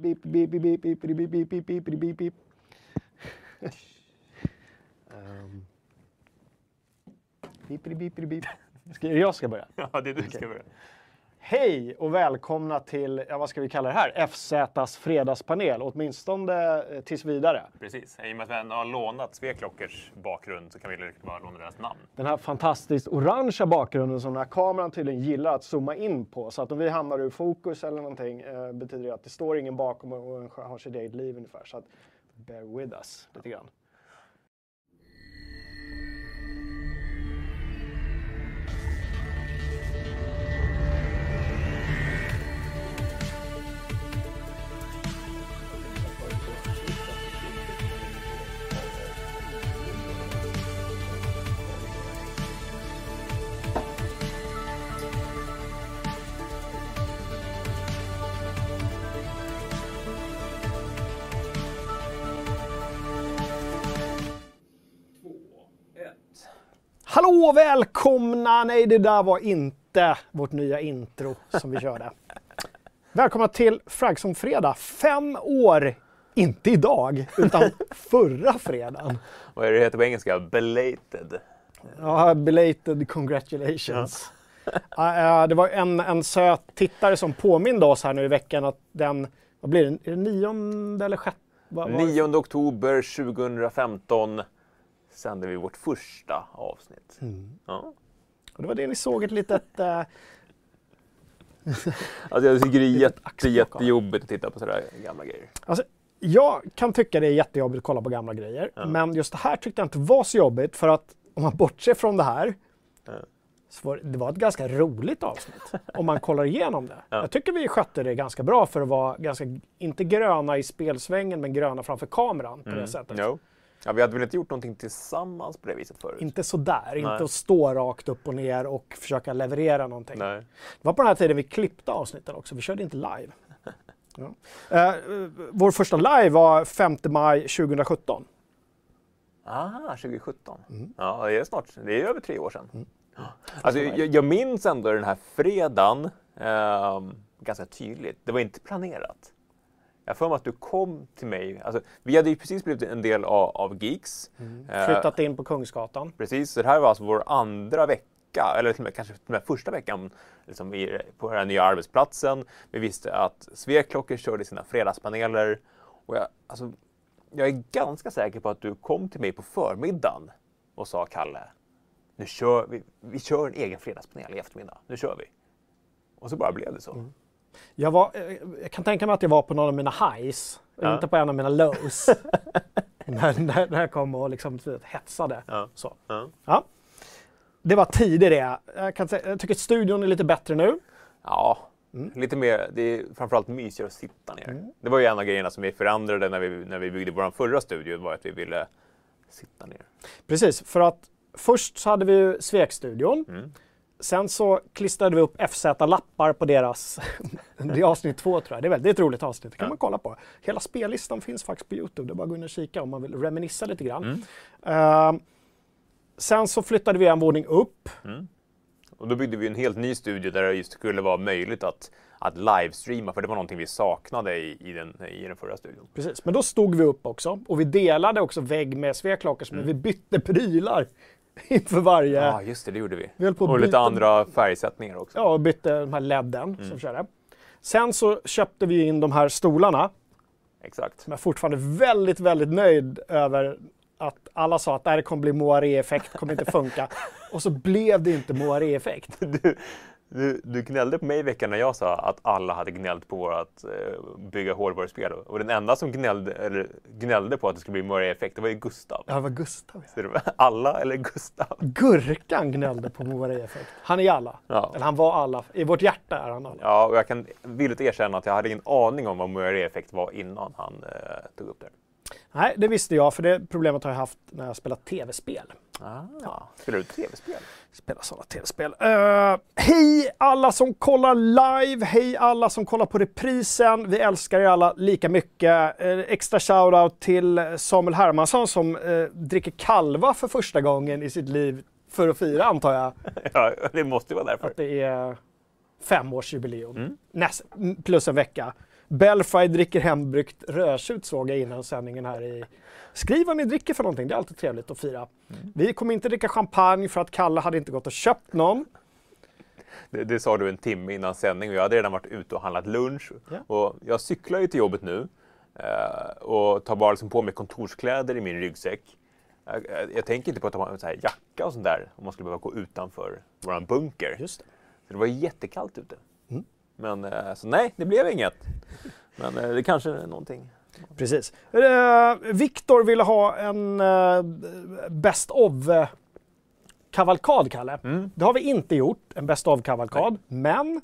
Beep, beep, beep, beep, beep, beep, beep, beep, beep, beep, beep, beep. um. Beep, beep, beep, beep, beep. Ska jag ska börja? Ja, det är du som ska börja. Hej och välkomna till, ja, vad ska vi kalla det här, FZs fredagspanel, åtminstone eh, tills vidare. Precis. I och med att vi har lånat Sveklockers bakgrund så kan vi lika bara låna deras namn. Den här fantastiskt orangea bakgrunden som den här kameran tydligen gillar att zooma in på. Så att om vi hamnar ur fokus eller någonting eh, betyder det att det står ingen bakom och har sitt eget liv ungefär. Så att bear with us lite grann. Hallå välkomna! Nej, det där var inte vårt nya intro som vi körde. Välkomna till Fragson Fredag. Fem år, inte idag, utan förra fredagen. Vad är det heter på engelska? Belated. Ja, belated congratulations. Ja. det var en, en söt tittare som påminde oss här nu i veckan att den, vad blir det, är det nionde eller sjätte? 9 oktober 2015 sände vi vårt första avsnitt. Mm. Ja. Och det var det ni såg ett litet... Äh... alltså jag tycker det är jätte, jättejobbigt att titta på sådär gamla grejer. Alltså, jag kan tycka det är jättejobbigt att kolla på gamla grejer. Ja. Men just det här tyckte jag inte var så jobbigt för att om man bortser från det här så var det var ett ganska roligt avsnitt om man kollar igenom det. Ja. Jag tycker vi skötte det ganska bra för att vara ganska, inte gröna i spelsvängen men gröna framför kameran på mm. det sättet. No. Ja, vi hade väl inte gjort någonting tillsammans på det viset förut? Inte sådär, Nej. inte att stå rakt upp och ner och försöka leverera någonting. Nej. Det var på den här tiden vi klippte avsnitten också, vi körde inte live. ja. eh, vår första live var 5 maj 2017. Ah, 2017. Mm. Ja, det är snart, det är över tre år sedan. Mm. Alltså, jag, jag minns ändå den här fredagen eh, ganska tydligt. Det var inte planerat. Jag för mig att du kom till mig. Alltså, vi hade ju precis blivit en del av, av Geeks. Mm. Eh, Flyttat in på Kungsgatan. Precis, så det här var alltså vår andra vecka, eller till och med, kanske till och med första veckan liksom i, på den nya arbetsplatsen. Vi visste att Sveklockor körde sina fredagspaneler. Och jag, alltså, jag är ganska säker på att du kom till mig på förmiddagen och sa Kalle, nu kör vi, vi kör en egen fredagspanel i eftermiddag. Nu kör vi. Och så bara blev det så. Mm. Jag, var, eh, jag kan tänka mig att jag var på någon av mina highs, ja. inte på en av mina lows. när, när, när jag kom och liksom hetsade. Ja. Så. Ja. ja. Det var tider det. Jag, kan säga, jag tycker att studion är lite bättre nu. Ja, mm. lite mer. Det är framförallt mysigare att sitta ner. Mm. Det var ju en av grejerna som vi förändrade när vi, när vi byggde vår förra studio, var att vi ville sitta ner. Precis, för att först så hade vi ju Svekstudion. Mm. Sen så klistrade vi upp FZ-lappar på deras, det är avsnitt två tror jag, det är väldigt roligt avsnitt, det kan ja. man kolla på. Hela spellistan finns faktiskt på Youtube, det är bara att gå in och kika om man vill reminissa lite grann. Mm. Uh, sen så flyttade vi en våning upp. Mm. Och då byggde vi en helt ny studio där det just skulle vara möjligt att, att livestreama, för det var någonting vi saknade i, i, den, i den förra studion. Precis, men då stod vi upp också och vi delade också vägg med Sveklockers, mm. men vi bytte prylar inför varje... Ja, just det, det gjorde vi. vi och lite andra färgsättningar också. Ja, och bytte de här ledden mm. som körde. Sen så köpte vi in de här stolarna. Exakt. Är fortfarande väldigt, väldigt nöjd över att alla sa att det här kommer bli moiré-effekt, kommer inte funka. och så blev det inte moiré-effekt. Du, du gnällde på mig i veckan när jag sa att alla hade gnällt på vårt eh, bygga hårdvaruspel. Och den enda som gnällde, eller, gnällde på att det skulle bli Moira-effekt, det var ju Gustav. Ja, det var Gustav. Det var alla eller Gustav? Gurkan gnällde på Moira-effekt. Han är alla. Ja. Eller han var alla. I vårt hjärta är han alla. Ja, och jag kan villigt erkänna att jag hade ingen aning om vad Moira-effekt var innan han eh, tog upp det. Nej, det visste jag, för det problemet har jag haft när jag spelat tv-spel. Ah, ja. Spelar du tv-spel? Spelar sådana tv-spel. Uh, hej alla som kollar live! Hej alla som kollar på reprisen! Vi älskar er alla lika mycket. Uh, extra shoutout till Samuel Hermansson som uh, dricker kalva för första gången i sitt liv för att fira, antar jag. ja, det måste vara därför. Att det är femårsjubileum. Mm. Näst, plus en vecka. Belfry dricker hembryggt rödtjut såg jag innan sändningen här i... Skriv vad ni dricker för någonting, det är alltid trevligt att fira. Mm. Vi kommer inte dricka champagne för att Kalle hade inte gått och köpt någon. Det, det sa du en timme innan sändning och jag hade redan varit ute och handlat lunch. Ja. Och jag cyklar ju till jobbet nu eh, och tar bara liksom på mig kontorskläder i min ryggsäck. Jag, jag, jag tänker inte på att ta på en jacka och sånt där om man skulle behöva gå utanför våran bunker. Just det. Så det var jättekallt ute. Mm. Men eh, så nej, det blev inget. Men eh, det kanske är någonting. Precis. Eh, Viktor ville ha en Best of-kavalkad, Kalle. Mm. Det har vi inte gjort, en Best of-kavalkad. Men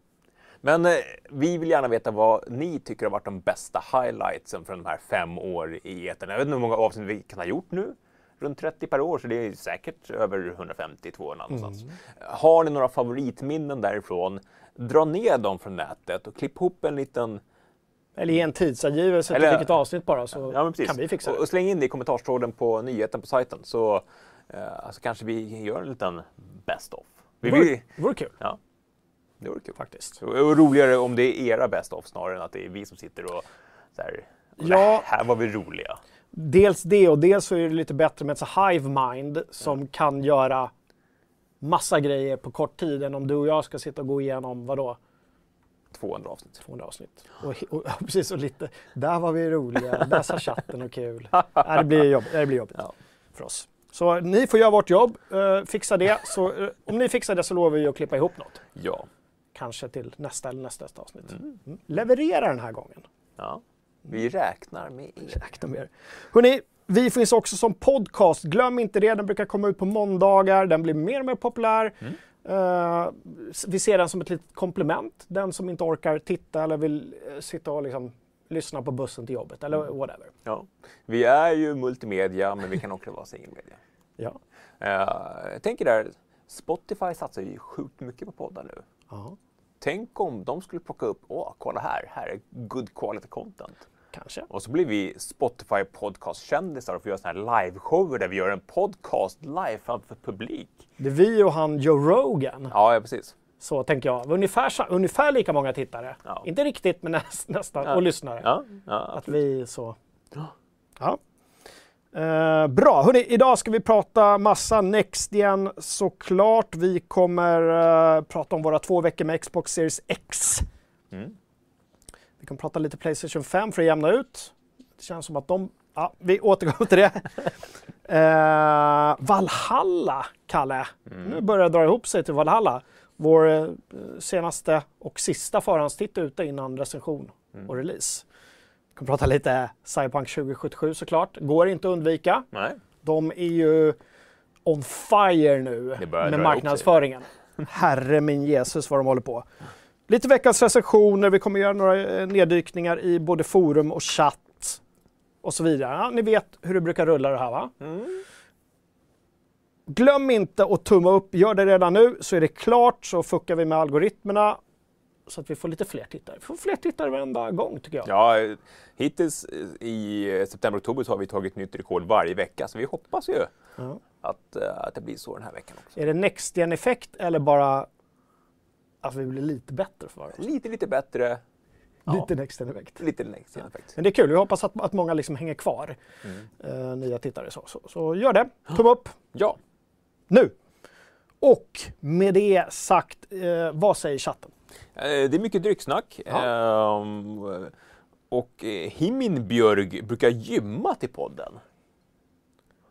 Men eh, vi vill gärna veta vad ni tycker har varit de bästa highlightsen från de här fem år i etern. Jag vet inte hur många avsnitt vi kan ha gjort nu. Runt 30 per år, så det är säkert över 150-200 någonstans. Har ni några favoritminnen därifrån? Dra ner dem från nätet och klipp ihop en liten eller ge en tidsangivelse till vilket avsnitt bara så Ja, kan vi fixa och, det. och släng in det i kommentarstråden på nyheten på sajten så eh, alltså kanske vi gör en liten best of. Vi Det vore, det vore kul ja, det vore kul. faktiskt. Och, och roligare om det är era best of snarare än att det är vi som sitter och så här, Ja. ja. här var vi roliga. Dels det och dels så är det lite bättre med ett så hive mind som kan göra massa grejer på kort tid än om du och jag ska sitta och gå igenom, vadå, 200 avsnitt. 200 avsnitt. Och, och, ja, precis, och lite, där var vi roliga, där sa chatten och kul. Nej, det blir jobbigt, det blir jobbigt Ja. för oss. Så ni får göra vårt jobb, eh, fixa det. Så, eh, om ni fixar det så lovar vi att klippa ihop något. Ja. Kanske till nästa eller nästa avsnitt. Mm. Mm. Leverera den här gången. ja. Vi räknar med er. Räkna med er. Hörrni, vi finns också som podcast. Glöm inte det. Den brukar komma ut på måndagar. Den blir mer och mer populär. Mm. Eh, vi ser den som ett litet komplement. Den som inte orkar titta eller vill eh, sitta och liksom lyssna på bussen till jobbet eller Mm. whatever. Ja. Vi är ju multimedia men vi kan också vara singelmedia. Ja. Eh, jag tänker där, Spotify satsar ju sjukt mycket på poddar nu. ja, Tänk om de skulle plocka upp, åh, kolla här, här är good quality content. Kanske. Och så blir vi Spotify podcast-kändisar och får göra såna här liveshower där vi gör en podcast live framför publik. Det är vi och han Joe Rogan. Ja, ja precis. Så tänker jag. Ungefär, ungefär lika många tittare. Ja. Inte riktigt, men näst, nästan. Ja. Och lyssnare. Ja, ja, Att vi så... Ja. Eh, bra, Hörrni, idag ska vi prata massa Next igen såklart. Vi kommer eh, prata om våra två veckor med Xbox Series X. Mm. Vi kommer prata lite Playstation 5 för att jämna ut. Det känns som att de... Ja, vi återgår till det. Eh, Valhalla, Kalle. Nu börjar det dra ihop sig till Valhalla. Vår eh, senaste och sista förhandstitt ute innan recension och release. Vi kommer prata lite Cyberpunk 2077 såklart. Går inte att undvika. Nej. De är ju on fire nu med marknadsföringen. Herre min Jesus vad de håller på. Lite veckans recensioner, vi kommer göra några eh, neddykningar i både forum och chatt och så vidare. Ja, ni vet hur det brukar rulla det här va? Mm. Glöm inte att tumma upp, gör det redan nu så är det klart så fuckar vi med algoritmerna så att vi får lite fler tittare. Vi får fler tittare varenda gång tycker jag. Ja, hittills eh, i september-oktober så har vi tagit nytt rekord varje vecka, så vi hoppas ju Ja. att, eh, att det blir så den här veckan också. Är det next gen effekt eller bara att vi blir lite bättre för varje Lite, lite bättre. Ja. Lite next gen effekt. Lite next effekt. Men det är kul, vi hoppas att, att många liksom hänger kvar. Mm. eh, nya tittare. Så, så, så gör det, tumma upp Ja, nu! Och med det sagt, eh, vad säger chatten? Eh, Det är mycket drycksnack. Ja. Ehm, och eh, Himinbjörg brukar gymma till podden.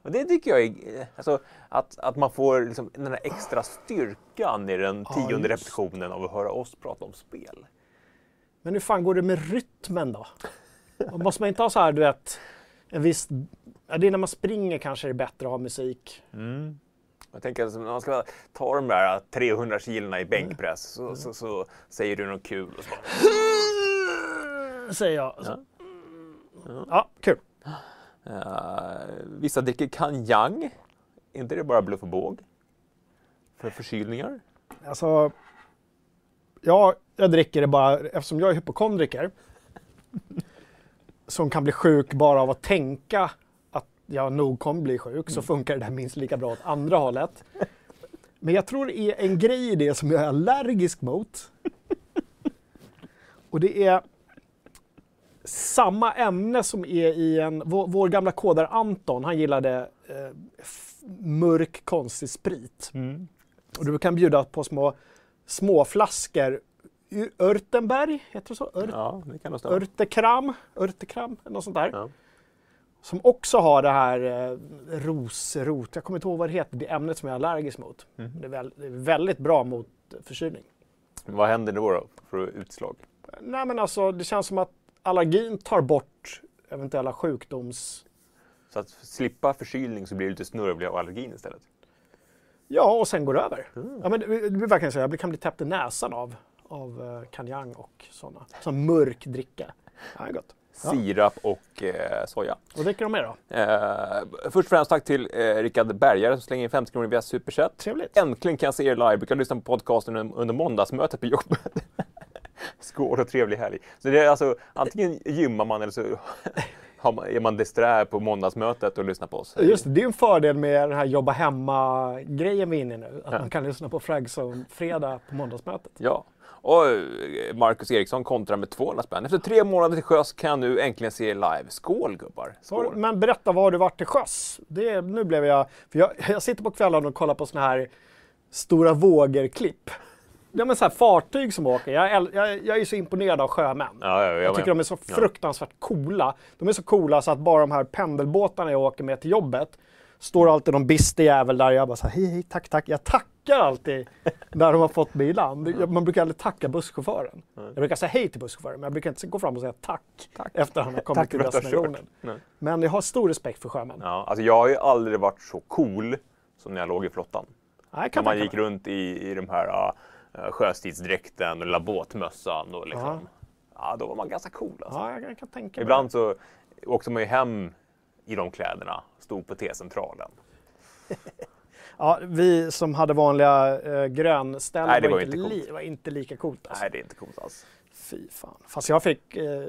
Och det tycker jag är, alltså, att, att man får liksom den här extra styrkan i den Ja, tionde just. repetitionen av att höra oss prata om spel. Men hur fan går det med rytmen då? Måste man inte ha så här, du vet, en viss... Ja, det är när man springer kanske det är bättre att ha musik. Jag tänker att när man ska ta de där 300 kilona i bänkpress så, så, så säger du något kul och så bara, Säger jag. Ja. Ja, kul. Eh, vissa dricker kanjang. Är inte det bara bluff och båg? För förkylningar? Alltså, ja, jag dricker det bara eftersom jag är hypokondriker. som kan bli sjuk bara av att tänka att jag nog kommer bli sjuk så funkar det där minst lika bra åt andra hållet. Men jag tror det är en grej i det som jag är allergisk mot. Och det är samma ämne som är i en... Vår, vår gamla kodare Anton, han gillade eh, mörk konstig sprit. Och du kan bjuda på små, små flaskor. Örtenberg, heter det så? Ör, Ja, det kan stämma. Örtekram, Örtekram, något sånt där. Ja. Som också har det här eh, rosrot, jag kommer inte ihåg vad det heter, det ämnet som jag är allergisk mot. Mm. Det, är väl, det är väldigt bra mot förkylning. Vad händer då, då för utslag? Nej men alltså det känns som att allergin tar bort eventuella sjukdoms... Så att slippa förkylning så blir det lite snörvlig av allergin istället. Ja, och sen går det över. Mm. Ja, men det, det blir verkligen så, jag kan bli täppt i näsan av, av uh, kanjang och sådana. Sån mörk dricka. Ja, gott. Ja. Sirap och eh, soja. Vad dricker de med då? Eh, först och främst tack till eh, Rickard Bergare som slänger in 50 kronor via Superchat. Trevligt. Äntligen kan jag se er live. Brukar lyssna på podcasten under, under måndagsmötet på jobbet. Skål och trevlig helg. Så det är alltså antingen gymmar man eller så man, är man disträ på måndagsmötet och lyssnar på oss. Just det, det är en fördel med den här jobba hemma-grejen vi är inne i nu. Att man kan lyssna på Fragzone fredag på måndagsmötet. Ja. Och eh, Marcus Eriksson kontrar med 200 spänn. Efter tre månader till sjöss kan jag nu äntligen se live. Skål gubbar! Skål! men berätta, var har du varit till sjöss? Det, nu blev jag, för jag... Jag sitter på kvällarna och kollar på såna här stora vågor-klipp. Ja, men så här fartyg som åker. Jag, jag, jag är så imponerad av sjömän. Ja, ja, jag, Jag tycker de är så fruktansvärt coola. De är så coola så att bara de här pendelbåtarna jag åker med till jobbet står alltid någon bistig jävel där jag bara så här, hej, hej, tack, tack. Jag tackar alltid när de har fått mig i land. Man brukar aldrig tacka busschauffören. Jag brukar säga hej till busschauffören, men jag brukar inte gå fram och säga tack, efter han har kommit Tack till att destinationen. Men jag har stor respekt för sjömän. Ja, alltså jag har ju aldrig varit så cool som när jag låg i flottan. Nej, När man gick runt i, i de här sjöstidsdräkten och lilla båtmössan och liksom. Ja. då var man ganska cool alltså. Ja, jag, kan tänka mig. Ibland så åkte man ju hem i de kläderna, stod på T-centralen. Ja, vi som hade vanliga eh, grönställen Nej, det var, var inte, li, var inte lika coolt. Alltså. Nej, det är inte coolt alls. Fy fan. Fast jag fick... Eh,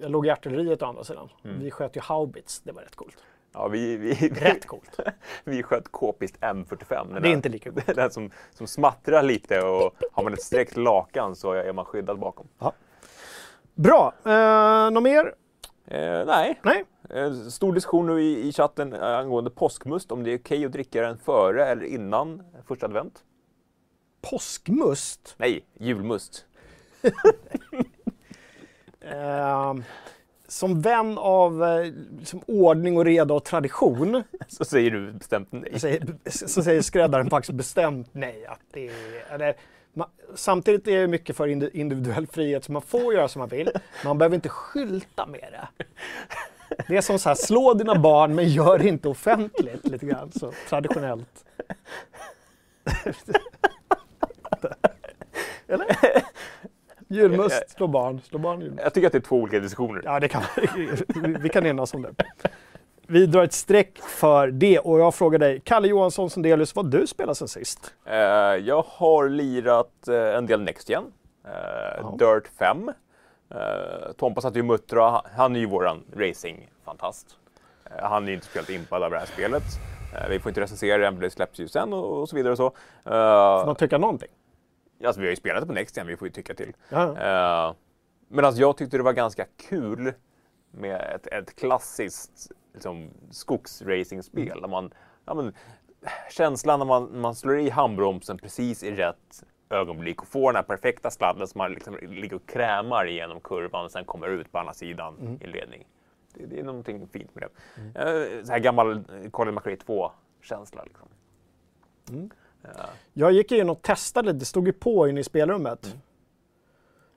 jag låg i artilleriet å andra sidan. Mm. Vi sköt ju haubits. Det var rätt coolt. Ja, vi, vi, Rätt coolt. vi sköt k-pist M45. Den Det är där- inte lika coolt. Den som, som smattrar lite och har man ett sträckt lakan så är man skyddad bakom. Bra. Eh, något mer? Eh, nej, Nej? Eh, Stor diskussion nu i, i chatten eh, angående påskmust, om det är okej att dricka den före eller innan första advent. Påskmust? Nej, julmust. Eh, som vän av liksom ordning och reda och tradition Så säger du bestämt nej. säger, så säger skräddaren faktiskt bestämt nej. Att det är, eller, man, samtidigt är det mycket för indi- individuell frihet så man får göra som man vill. Man behöver inte skylta med det. Det är som så här, slå dina barn men gör det inte offentligt lite grann så traditionellt. Eller? Julmust, slå barn, slå barn julmust. Jag tycker att det är två olika diskussioner. Ja, det kan vi. Kan enas om det. Vi drar ett streck för det och jag frågar dig, Kalle Johansson Sundelius, vad du spelar sen sist? Eh, jag har lirat eh, en del Next Gen. Eh, Dirt 5. Eh, Tompa satt ju muttra. Han är ju våran racing-fantast. Han är ju inte speciellt impad av det här spelet. Vi får inte recensera det, det släpps ju sen och, och så vidare och så. Eh, Får man tycka någonting? Alltså, vi har ju spelat det på Next Gen, vi får ju tycka till. Eh, men alltså, jag tyckte det var ganska kul med ett, ett klassiskt liksom, skogsracingspel. Där man, ja, men, känslan när man, man slår i handbromsen precis i rätt ögonblick och får den här perfekta sladden som man liksom ligger och krämar igenom kurvan och sen kommer ut på andra sidan i ledning. Det, det är någonting fint med det. Eh, så här gammal Colin McRae 2-känsla. Liksom. Eh, Jag gick in och testade, det stod ju på inne i spelrummet.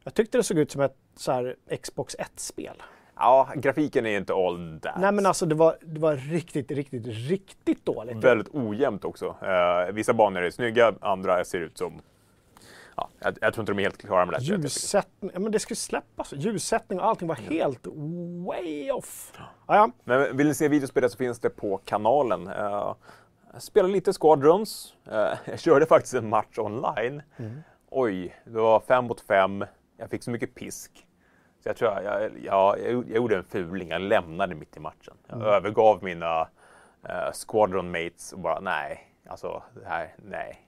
Jag tyckte det såg ut som ett så här, Xbox 1-spel. ja, grafiken är inte all that. Nej men alltså det var, det var riktigt, riktigt, riktigt dåligt. Väldigt ojämnt också. Eh, vissa banor är snygga, andra ser ut som... Ja, jag, jag tror inte de är helt klara med det. Ljussättning, ja, men det skulle släppas. Ljussättning och allting var helt way off. Ja, ja. Men vill ni se videospelet så finns det på kanalen. Uh, jag spelade lite Squadrons. Eh, jag körde faktiskt en match online. Oj, det var fem mot fem. Jag fick så mycket pisk. Så jag tror jag, jag, jag, jag gjorde en fuling. Jag lämnade mitt i matchen. Jag övergav mina uh, Squadron mates och bara nej, alltså det här, nej.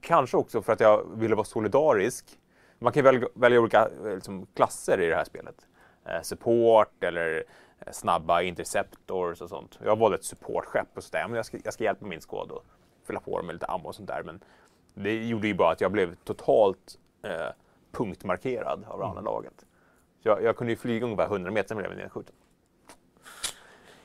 Kanske också för att jag ville vara solidarisk Man kan välja, välja olika eh, liksom, klasser i det här spelet. Eh, support eller eh, snabba interceptors och sånt. Jag valde ett supportskepp och sådär. Men jag ska, jag ska hjälpa min skåd och fylla på med lite ammo och sånt där. Men det gjorde ju bara att jag blev totalt eh, punktmarkerad av det andra laget. Så jag, jag kunde ju flyga ungefär 100 meter med blev nedskjuten.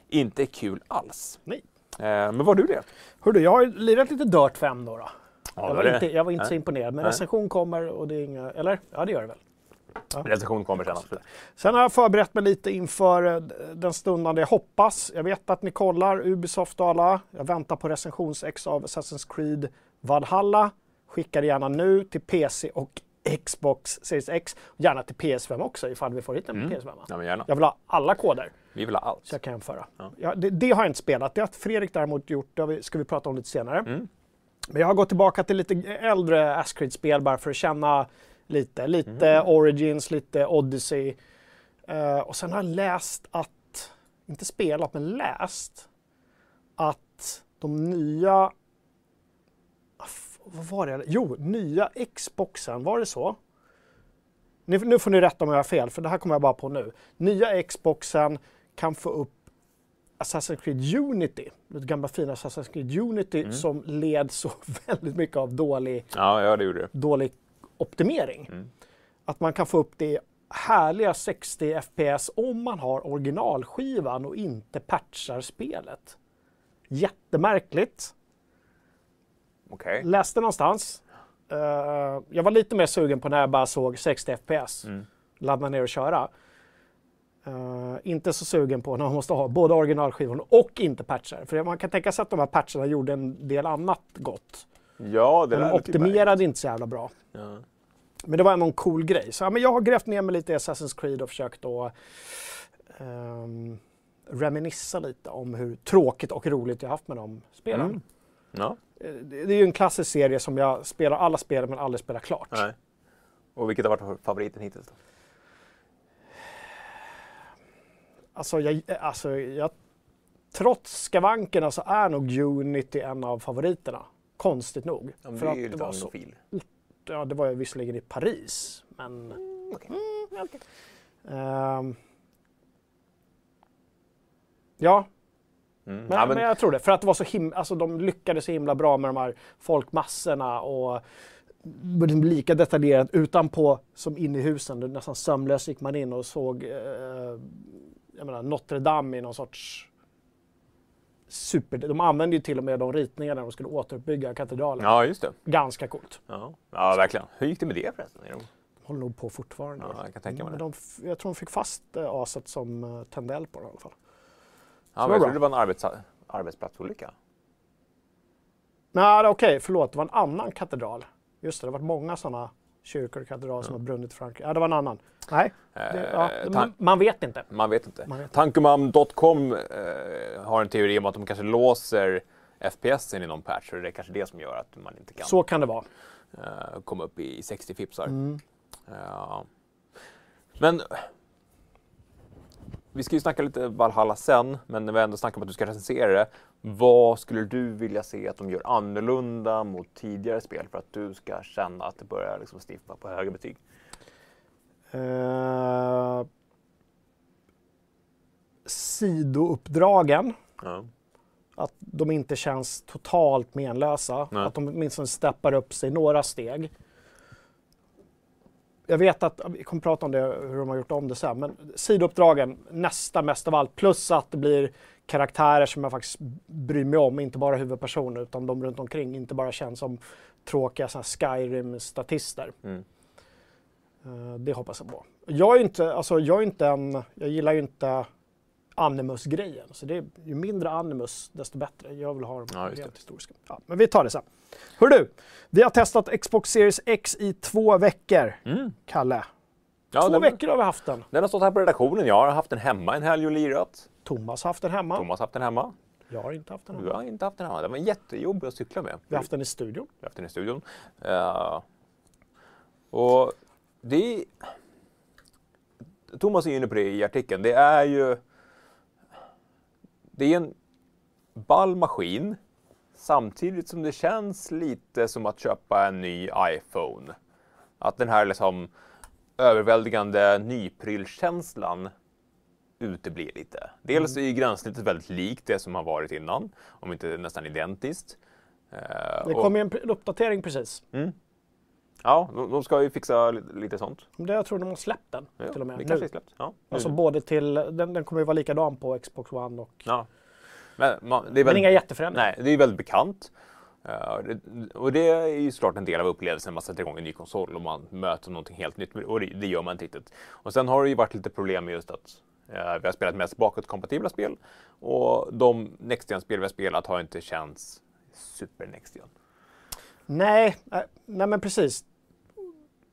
Inte kul alls. Nej. Eh, men var du det? Hördu, jag har lirat lite Dirt 5 då. då. Ja, jag, var inte, jag var inte så imponerad, men Nej. recension kommer och det är inga... Eller? Ja, det gör det väl. Recension kommer sen absolut. Sen har jag förberett mig lite inför eh, den stundande jag hoppas. Jag vet att ni kollar Ubisoft och alla. Jag väntar på recensionsex av Assassin's Creed Valhalla. Skicka det gärna nu till PC och Xbox Series X. Gärna till PS5 också ifall vi får hit en PS5. Ja, men gärna. Jag vill ha alla koder Vi vill ha allt. så jag kan jämföra. Ja. Ja, det, det har jag inte spelat. Det har Fredrik däremot gjort. Det ska vi prata om lite senare. Mm. Men jag har gått tillbaka till lite äldre Ascreed-spel bara för att känna lite. Lite Mm. Origins, lite Odyssey. Eh, och sen har jag läst att, inte spelat men läst, att de nya, ah, vad var det? Jo, nya Xboxen, var det så? Nu, nu får ni rätta om jag har fel, för det här kommer jag bara på nu. Nya Xboxen kan få upp Assassin's Creed Unity, det gamla fina Assassin's Creed Unity Mm. som led så väldigt mycket av dålig, Ja, ja, det det. dålig optimering. Mm. Att man kan få upp det härliga 60 FPS om man har originalskivan och inte patchar spelet. Jättemärkligt. Okej. Läste någonstans. Eh, jag var lite mer sugen på när jag bara såg 60 FPS. Mm. Ladda ner och köra. Eh, inte så sugen på när man måste ha både originalskivan och inte patchar. För man kan tänka sig att de här patcherna gjorde en del annat gott. Ja, det Men de optimerade inte så jävla bra. Ja. Men det var ändå en cool grej. Så ja, men jag har grävt ner mig lite i Assassin's Creed och försökt att um, reminissa lite om hur tråkigt och roligt jag haft med de spelen. Mm. Ja, Eh, Det det är ju en klassisk serie som jag spelar alla spel men aldrig spelar klart. nej. Och vilket har varit favoriten hittills? Då? Alltså, jag, alltså jag, trots skavankerna så är nog Unity en av favoriterna. Konstigt nog. Ja, För att det var så, ja, det var ju visserligen i Paris, men... okej. ehm, ja, Mm. Men, ja, men... men, jag tror det. För att det var så himla, alltså de lyckades så himla bra med de här folkmassorna och lika detaljerat utanpå som inne i husen. Nästan sömlöst gick man in och såg eh, jag menar, Notre Dame i någon sorts super... De använde ju till och med de ritningarna när de skulle återuppbygga katedralen. ja, just det. Ganska coolt. Ja. ja, verkligen. Hur gick det med det förresten? De... Håller nog på fortfarande. Ja, jag kan tänka mig Men de, jag tror de fick fast eh, aset som eh, tände eld på det i alla fall. Ja, Så men jag trodde det var en arbets... arbetsplatsolycka. Nej, okej, förlåt. Det var en annan katedral. Just det, det har varit många sådana kyrkor och katedraler som har brunnit i Frankrike. Ja, det var en annan. Nej, det, ja, Eh, man, man vet inte. Man vet inte. Man vet. Tankumam.com eh, har en teori om att de kanske låser FPSen i någon patch och det är kanske det som gör att man inte kan Så kan det vara. eh, komma upp i 60 fipsar. Mm. Ja. Men vi ska ju snacka lite Valhalla sen, men när vi ändå snackar om att du ska recensera det. Vad skulle du vilja se att de gör annorlunda mot tidigare spel för att du ska känna att det börjar liksom sniffa på högre betyg? Eh, sidouppdragen, Ja. att de inte känns totalt menlösa. Nej. Att de åtminstone steppar upp sig några steg. Jag vet att, vi kommer prata om det, hur de har gjort om det sen, men sidouppdragen nästa mest av allt. Plus att det blir karaktärer som jag faktiskt bryr mig om, inte bara huvudpersoner utan de runt omkring. Inte bara känns som tråkiga Skyrim-statister. Mm. Eh, Det hoppas jag på. Jag är inte, alltså jag är inte en, jag gillar ju inte Animus-grejen. Så det är, ju mindre Animus, desto bättre. Jag vill ha de Ja, rent historiska. Ja, men vi tar det sen. Hör du, vi har testat Xbox Series X i två veckor, Mm. Kalle. Ja, två den, veckor har vi haft den. den har stått här på redaktionen. Jag har haft den hemma en helg och lirat. Thomas har haft den hemma. Thomas har haft den hemma. Jag har inte haft den Du hemma. har inte haft den hemma. Den var jättejobbig att cykla med. Vi har haft den i studion. Vi har haft den i studion. Eh, och det är... Thomas är inne på det i artikeln. Det är ju... Det är en ball maskin samtidigt som det känns lite som att köpa en ny iPhone. Att den här liksom överväldigande nyprylkänslan uteblir lite. Dels Mm. är gränssnittet väldigt likt det som har varit innan, om inte nästan identiskt. Eh, Det kom ju en uppdatering precis. Ja, de, de ska ju fixa li- lite sånt. Det jag tror de har släppt den Ja, till och med det nu. kanske är släppt. Ja, Alltså nu. både till, den, den kommer ju vara likadan på Xbox One och... ja. Men, man, det är Men väldigt, inga jätteförändringar. Nej, det är väldigt bekant. Eh, det, och det är ju såklart en del av upplevelsen när man sätter igång en ny konsol och man möter någonting helt nytt. Och det, det gör man inte riktigt. Och sen har det ju varit lite problem med just att vi har spelat mest bakåtkompatibla spel. Och de Next spel vi har spelat har inte känts super Next Nej, äh, nej men precis.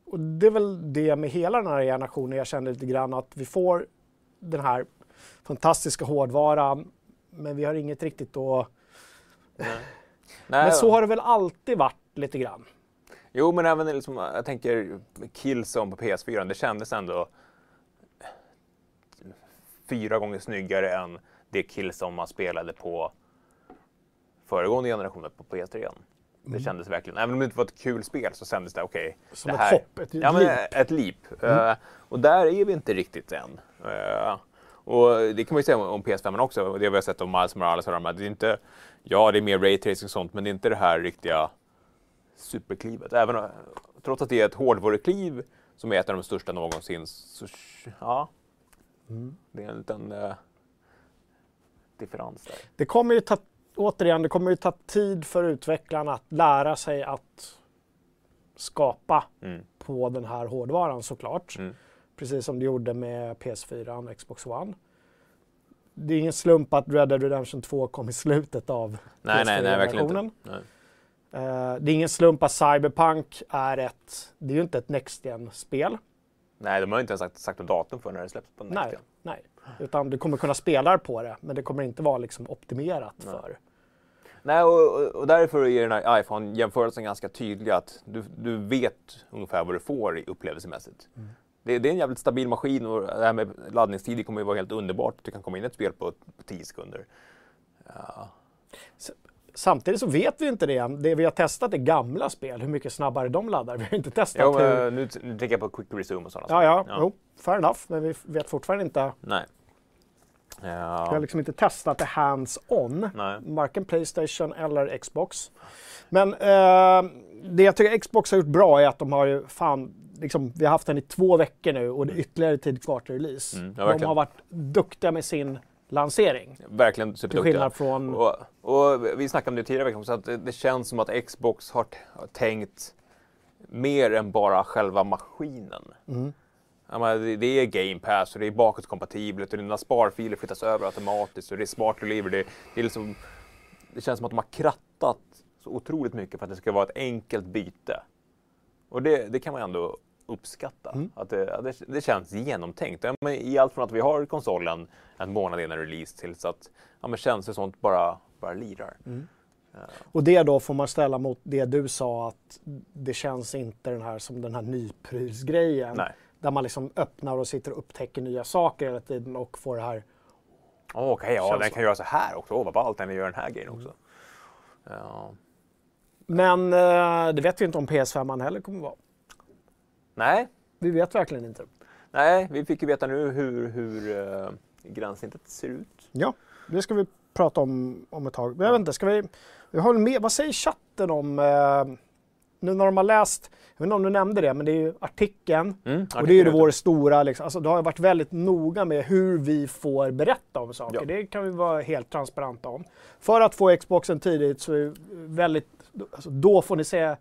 Och det är väl det med hela den här generationen jag känner lite grann att vi får den här fantastiska hårdvaran men vi har inget riktigt att... Nej. Men så har det väl alltid varit lite grann. Jo, men även liksom, jag tänker Killzone på PS4, det kändes ändå fyra gånger snyggare än det Killzone man spelade på föregående generationer på PS3. Det kändes verkligen, även om det inte var ett kul spel så kändes det okej. Som det ett här, hopp, ett ja, men leap. ett leap. Eh, och där är vi inte riktigt än. Eh, och det kan man ju säga om, om PS5 också, det vi har sett om Miles Morales och de här. Det är inte, ja det är mer raytracing och sånt, men det är inte det här riktiga superklivet. Även, trots att det är ett hårdvarukliv som är ett av de största någonsin, så ja. Det är en liten eh, differens där. Det kommer ju ta, återigen, det kommer ju ta tid för utvecklarna att lära sig att skapa Mm. på den här hårdvaran såklart. Mm. Precis som det gjorde med PS4 och Xbox One. Det är ingen slump att Red Dead Redemption 2 kom i slutet av Nej, nej, nej, verkligen PS4-generationen. inte. Nej. Eh, det är ingen slump att Cyberpunk är ett, det är ju inte ett Next Gen-spel. Nej, de har inte ens sagt, sagt datum för när det släpps på Nej, Next Gen. nej. Utan du kommer kunna spela på det, men det kommer inte vara liksom optimerat Nej. för. Nej, och, och, därför är den här iPhone-jämförelsen ganska tydlig att du, du vet ungefär vad du får i upplevelsemässigt. Mm. Det, det är en jävligt stabil maskin och det här med laddningstider kommer ju vara helt underbart. Det kan komma in ett spel på, på 10 sekunder. Ja. Samtidigt så vet vi inte det än. Det vi har testat är gamla spel, hur mycket snabbare de laddar. Vi har inte testat Jo, hur... men nu, nu tänker jag på quick resume och sådana Ja, ja, saker. Jo, fair enough. Men vi vet fortfarande inte. Nej. Vi har Ja. liksom inte testat det hands-on. Varken Playstation eller Xbox. Men eh, det jag tycker Xbox har gjort bra är att de har ju fan, liksom, vi har haft den i två veckor nu och det är ytterligare tid kvar till release. Mm, ja, de har varit duktiga med sin lansering. Verkligen Till superduktiga. skillnad från... Och, och vi snackade om det tidigare veckan också, att det, känns som att Xbox har, har tänkt mer än bara själva maskinen. Mm. Ja, men det, är Game Pass och det är bakåtkompatibelt och dina sparfiler flyttas över automatiskt och det är smart delivery. Det, det, är liksom, det känns som att de har krattat så otroligt mycket för att det ska vara ett enkelt byte. Och det, det kan man ändå uppskatta. Mm. Att det, det, det känns genomtänkt. Ja, men I allt från att vi har konsolen en månad innan release till så att ja, men tjänster och sånt bara, bara lirar. Och det då får man ställa mot det du sa att det känns inte den här som den här nyprylsgrejen. Nej. Där man liksom öppnar och sitter och upptäcker nya saker hela tiden och får det här. Okej, ja, Känns den kan göra så här också. Åh, vad ballt den gör den här grejen också. Ja. Men eh, det vet vi inte om PS5 heller kommer vara. Nej, Vi vet verkligen inte. Nej, vi fick ju veta nu hur, hur uh, gränssnittet ser ut. Ja, det ska vi prata om om ett tag. Men jag vet inte, ska vi... vi har med, vad säger chatten om... Eh, nu när de har läst, jag vet inte om du nämnde det, men det är ju artikeln. Mm, Och det är ju vår stora, liksom, alltså det har varit väldigt noga med hur vi får berätta om saker. Ja. Det kan vi vara helt transparenta om. För att få Xboxen tidigt så är det väldigt, alltså då får ni se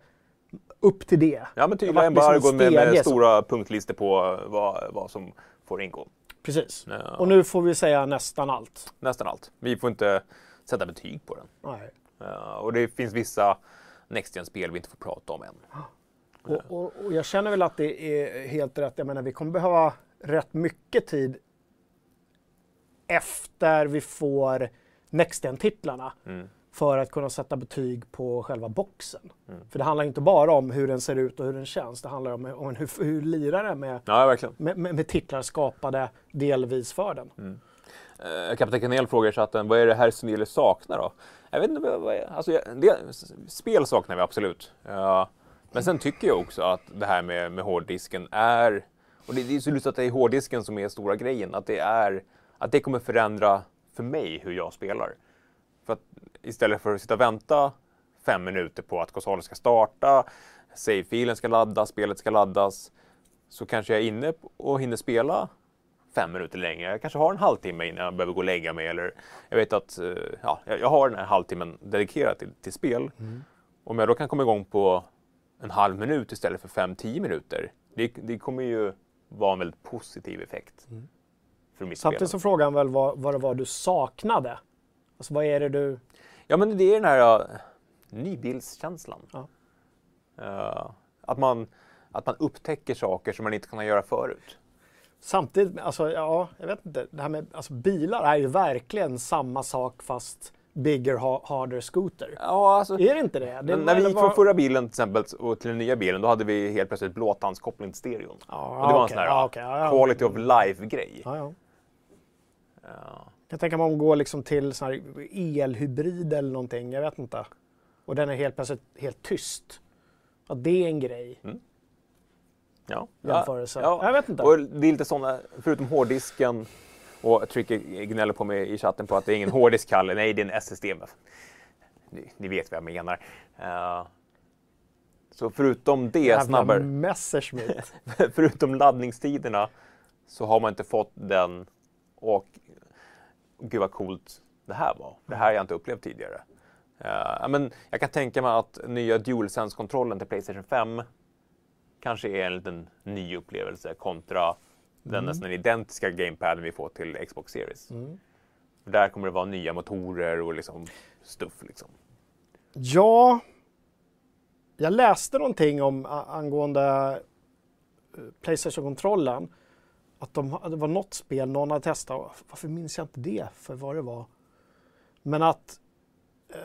upp till det. Ja, men tydliga varit liksom embargon med, med stora punktlistor på vad, vad som får ingå. Precis. Ja. Och nu får vi säga nästan allt. Nästan allt. Vi får inte sätta betyg på den. Nej. Ja, och det finns vissa Next spel vi inte får prata om än. Och, och, och jag känner väl att det är helt rätt. Jag menar, vi kommer behöva rätt mycket tid efter vi får Next-titlarna Mm. För att kunna sätta betyg på själva boxen. Mm. För det handlar inte bara om hur den ser ut och hur den känns. Det handlar om, om hur, hur lirar den med, Ja, med, med, med titlar skapade delvis för den. Eh, Kapten Kanel frågar i chatten, vad är det här som Nile saknar då? Jag vet inte, vad, alltså, jag- det, spel saknar vi absolut. Ja, Men sen tycker jag också att det här med, med hårddisken är, och det, det är så lustigt att det är hårddisken som är stora grejen, att det är, att det kommer förändra för mig hur jag spelar. För att istället för att sitta och vänta fem minuter på att konsolen ska starta, save-filen ska laddas, spelet ska laddas, så kanske jag är inne och hinner spela fem minuter längre. Jag kanske har en halvtimme innan jag behöver gå och lägga mig. Eller jag vet att eh, ja, jag har den här halvtimmen dedikerad till, till spel. Mm. Om jag då kan komma igång på en halv minut istället för fem, tio minuter. Det, det kommer ju vara en väldigt positiv effekt. Mm. För mitt Samtidigt så frågar han väl vad, vad det var du saknade? Alltså vad är det du... Ja men det är den här uh, nybildskänslan. Ja. Uh, att, man, att man upptäcker saker som man inte kunnat göra förut. Samtidigt, alltså ja, jag vet inte. Det här med alltså, bilar är ju verkligen samma sak fast bigger, harder scooter. Ja, alltså, är det inte det? det när vi gick var... från förra bilen till exempel och till den nya bilen, då hade vi helt plötsligt blåtandskoppling till stereon. Ja, och det var okay, en sån här ja, okay, ja, quality of life-grej. Ja, Jag tänker mig om man går liksom till sån här elhybrid eller någonting, jag vet inte. Och den är helt plötsligt helt tyst. Att det är en grej. Mm. Ja. Jämförelse. Ja, Jag vet inte. Och det är lite sådana, förutom hårddisken och Tricky gnäller på mig i chatten på att det är ingen hårddisk, Kalle. Nej, det är en SSD. Ni, ni vet vad jag menar. Uh, så förutom det Jävla snabbare... Messerschmitt. förutom laddningstiderna så har man inte fått den och gud vad coolt det här var. Det här har jag inte upplevt tidigare. Uh, men jag kan tänka mig att nya DualSense-kontrollen till Playstation 5 kanske är en liten ny upplevelse kontra den mm. nästan identiska gamepaden vi får till Xbox Series. Mm. Där kommer det vara nya motorer och liksom stuff. Liksom. Ja, jag läste någonting om angående eh, Playstation-kontrollen. Att de, det var något spel någon hade testat. Varför minns jag inte det för vad det var? Men att eh,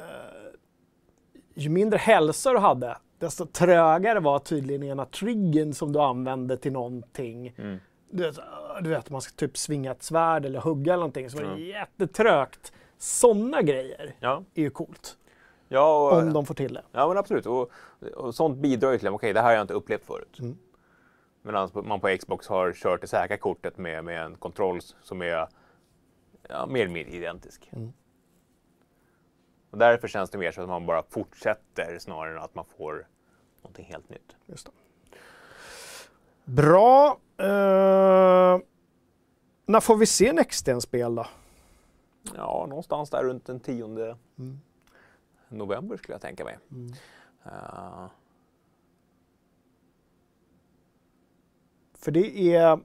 ju mindre hälsa du hade, desto trögare var tydligen ena triggern som du använde till någonting. Mm. Du, vet, du vet, man ska typ svinga ett svärd eller hugga eller någonting som mm. är jättetrögt. Sådana grejer ja. är ju coolt. Ja, och, om de får till det. Ja, men absolut. Och, och sånt bidrar ju till att okej, okay, det här har jag inte upplevt förut. Mm. Medan man på Xbox har kört det säkra kortet med, med en kontroll som är ja, mer eller mindre identisk. Mm. Och därför känns det mer som att man bara fortsätter snarare än att man får någonting helt nytt. Just det. Bra. Uh, när får vi se Nexten-spel då? Ja, någonstans där runt den 10 mm. november skulle jag tänka mig. Mm. Uh. För det är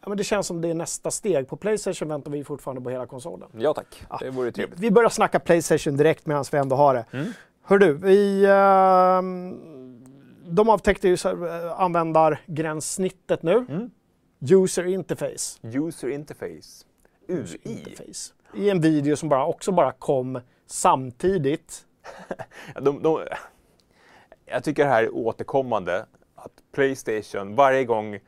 Ja, men det känns som det är nästa steg. På Playstation väntar vi fortfarande på hela konsolen. Ja tack, ja. det vore trevligt. Vi börjar snacka Playstation direkt medan vi ändå har det. Mm. Hör du, vi, uh, de avtäckte ju uh, användargränssnittet nu. Mm. User interface. User interface. UI. User interface. I en video som bara, också bara kom samtidigt. de, de, jag tycker det här är återkommande. Att Playstation varje gång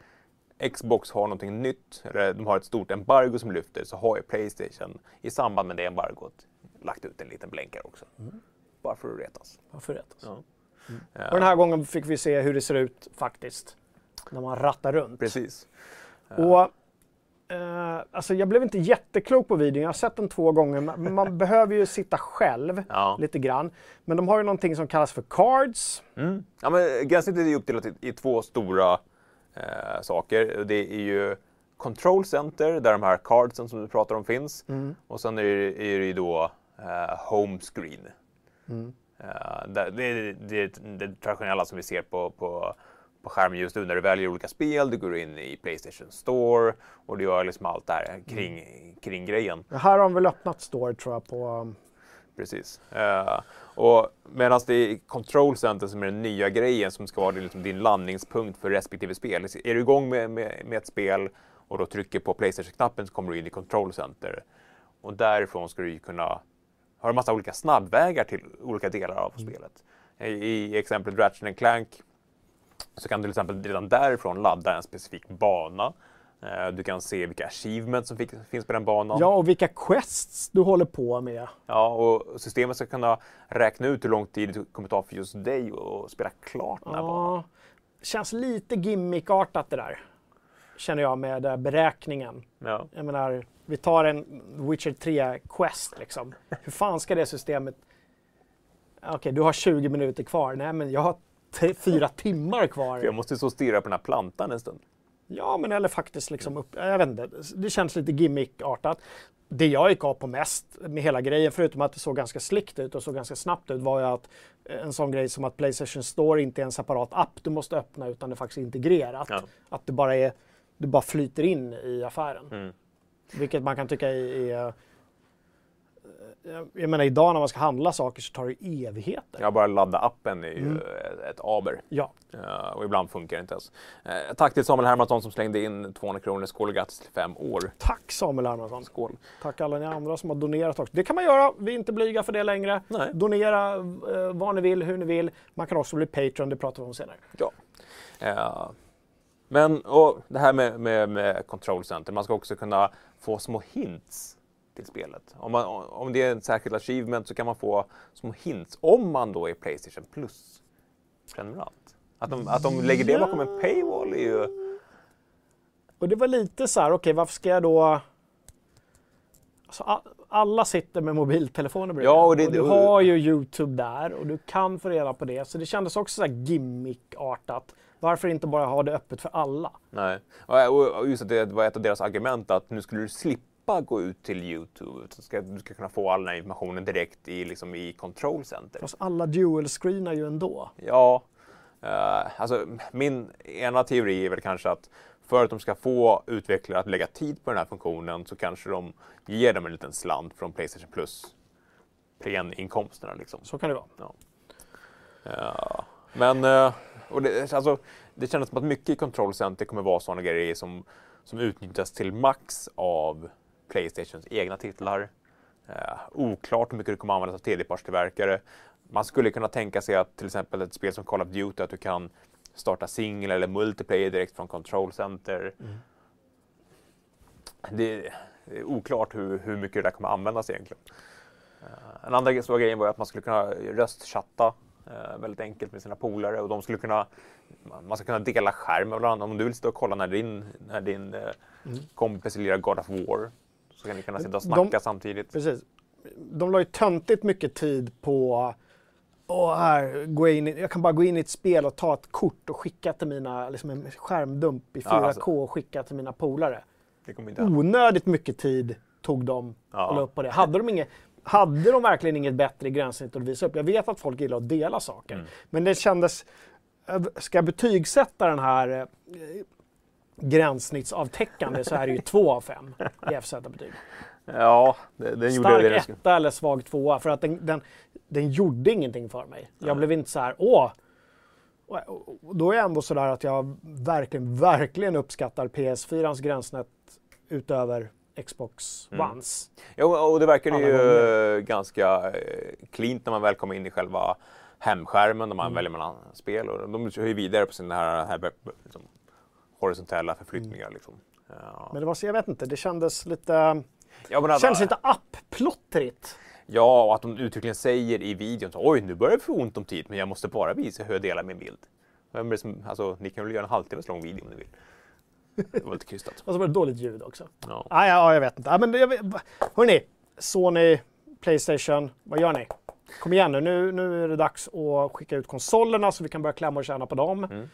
Xbox har någonting nytt, eller de har ett stort embargo som lyfter, så har ju Playstation i samband med det embargot lagt ut en liten blänkare också. Mm. Bara för att retas. Bara för att retas. Ja. Mm. Och den här gången fick vi se hur det ser ut faktiskt, när man rattar runt. Precis. Och Uh, alltså jag blev inte jätteklok på videon. Jag har sett den två gånger. Man, man behöver ju sitta själv ja. lite grann. Men de har ju någonting som kallas för cards. Mm. Ja, men gränssnittet är uppdelat i, i två stora eh, saker. Det är ju Control Center där de här cardsen som du pratar om finns. Mm. Och sen är det, är det ju då eh, Home Screen. Mm. Uh, det, det, det, det traditionella som vi ser på, på, på skärmen just nu när du väljer olika spel. Du går in i Playstation Store och du gör liksom allt det här kring, mm. kring grejen. här har de väl öppnat Store tror jag på Precis. Uh, och medan det är Control Center som är den nya grejen som ska vara liksom din landningspunkt för respektive spel. Är du igång med, med, med ett spel och då trycker på Playstation-knappen så kommer du in i Control Center. Och därifrån ska du kunna ha en massa olika snabbvägar till olika delar av mm. spelet. I, I exemplet Ratchet Clank så kan du till exempel redan därifrån ladda en specifik bana Du kan se vilka achievements som finns på den banan. Ja, och vilka quests du håller på med. Ja, och systemet ska kunna räkna ut hur lång tid det kommer ta för just dig att spela klart den här banan. Ja, känns lite gimmickartat det där. Känner jag med eh, beräkningen. Ja. Jag menar, vi tar en Witcher 3-quest liksom. Hur fan ska det systemet... Okej, du har 20 minuter kvar. Nej, men jag har fyra timmar kvar. För jag måste stå och stirra på den här plantan en stund. Ja, men eller faktiskt liksom upp... Jag vet inte. Det känns lite gimmickartat. Det jag gick av på mest med hela grejen, förutom att det såg ganska slickt ut och såg ganska snabbt ut, var ju att en sån grej som att Playstation Store inte är en separat app du måste öppna, utan det är faktiskt integrerat. Ja. Att det bara är... Du bara flyter in i affären. Mm. Vilket man kan tycka är... är jag- jag menar idag när man ska handla saker så tar det evigheter. Jag bara ladda appen är ju Mm. ett- ett aber. Ja. Eh, och ibland funkar det inte ens. Eh, tack till Samuel Hermansson som slängde in 200 kronor. Skål och grattis till fem år. Tack Samuel Hermansson. Skål. Tack alla ni andra som har donerat också. Det kan man göra. Vi är inte blyga för det längre. Nej. Donera eh, vad ni vill, hur ni vill. Man kan också bli Patreon, det pratar vi om senare. Ja. Eh, men och det här med, med, med Control Center, man ska också kunna få små hints till spelet. Om, man, om det är en särskild achievement så kan man få små hints om man då är Playstation Plus prenumerant. Att de, att de lägger det bakom en paywall är ju... Och det var lite så här, okej varför ska jag då... Alltså, alla sitter med mobiltelefoner bredvid. Ja, och det- du har ju Youtube där och du kan få reda på det. Så det kändes också så här gimmickartat. Varför inte bara ha det öppet för alla? Nej. Och, och just att det var ett av deras argument att nu skulle du slippa gå ut till Youtube. Utan ska, du ska kunna få all den här informationen direkt i, liksom, i Control Center. Fast alla dual-screenar ju ändå. Ja, eh, alltså min ena teori är väl kanske att för att de ska få utvecklare att lägga tid på den här funktionen så kanske de ger dem en liten slant från Playstation Plus premieinkomsterna liksom. Så kan det vara. Ja. Ja, men eh, och det, alltså, det kändes som att mycket i Control Center kommer vara sådana grejer som, som utnyttjas till max av Playstations egna titlar. Eh, oklart hur mycket det kommer användas av tredjepartstillverkare. Man skulle kunna tänka sig att till exempel ett spel som Call of Duty att du kan starta singel eller multiplayer direkt från Control Center. Det, det är oklart hur, hur mycket det där kommer användas egentligen. Eh, En andra stora grejen var att man skulle kunna röstchatta eh, väldigt enkelt med sina polare och de skulle kunna man ska kunna dela skärm med varandra. Om du vill stå och kolla när din, när din eh, kompis lirar God of War så kan ni kunna sitta och De- snacka samtidigt. Precis. De la ju töntigt mycket tid på Åh, här, gå in, i- jag kan bara gå in i ett spel och ta ett kort och skicka till mina, liksom en skärmdump i 4K Ja, alltså. och skicka till mina polare. Onödigt mycket tid tog de Ja. att la upp på det. Hade de, inget, hade de verkligen inget bättre gränssnitt att visa upp? Jag vet att folk gillar att dela saker. Mm. Men det kändes, ska jag betygsätta den här eh, gränssnittsavtäckande så är det ju två av fem i FZ-betyg. Ja, den gjorde Stark det. skulle- etta eller svag tvåa för att den, den, den gjorde ingenting för mig. Jag blev inte så här, åh. Då är jag ändå så där att jag verkligen, verkligen uppskattar PS4ans gränssnitt utöver Xbox Mm. Ones. Ja, och det verkar ju gånger. ganska eh, cleant när man väl kommer in i själva hemskärmen när man Mm. väljer mellan spel. Och de kör ju vidare på sina här, här liksom, horisontella förflyttningar. Liksom. Ja. Mm. Men det var så, jag vet inte, det kändes lite, Ja, men, kändes lite app-plottrigt. ja, och att de uttryckligen säger i videon så, oj nu börjar det få ont om tid men jag måste bara visa hur jag delar min bild. Som, alltså, ni kan väl göra en halvtimmes lång video om ni vill. Det var lite krystat. Och så var det dåligt ljud också. Ja. Ah, ja, ja, jag vet inte. Ah, men jag hörni, Sony, Playstation, vad gör ni? Kom igen nu. nu, nu är det dags att skicka ut konsolerna så vi kan börja klämma och tjäna på dem. Mm.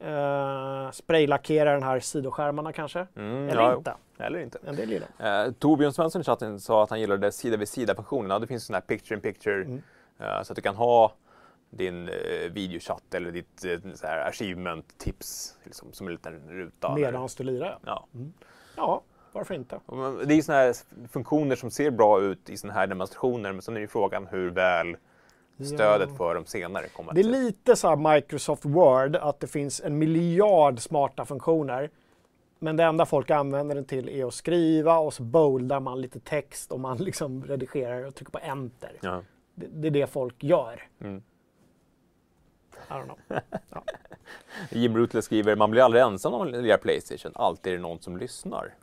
Eh, spraylackera den här sidoskärmarna kanske. Mm, Eller ja, inte. Eller inte. En del gillar. Eh, Torbjörn Svensson i chatten sa att han gillade sida vid sida-funktionen. Ja, det finns sån här picture in picture Mm. eh, så att du kan ha din eh, videochatt eller ditt eh, så här achievement-tips liksom, som en liten ruta. Medans du lirar. Ja. Ja, varför inte? Det är såna här funktioner som ser bra ut i såna här demonstrationer men sen är ju frågan hur väl stödet Ja. för dem senare kommer Det är lite så här Microsoft Word, att det finns en miljard smarta funktioner. Men det enda folk använder den till är att skriva och så boldar man lite text och man liksom redigerar och trycker på enter. Ja. Det, det är det folk gör. Mm. I don't know. Ja. Jim Rutler skriver, man blir aldrig ensam om man lirar Playstation. Alltid är det någon som lyssnar.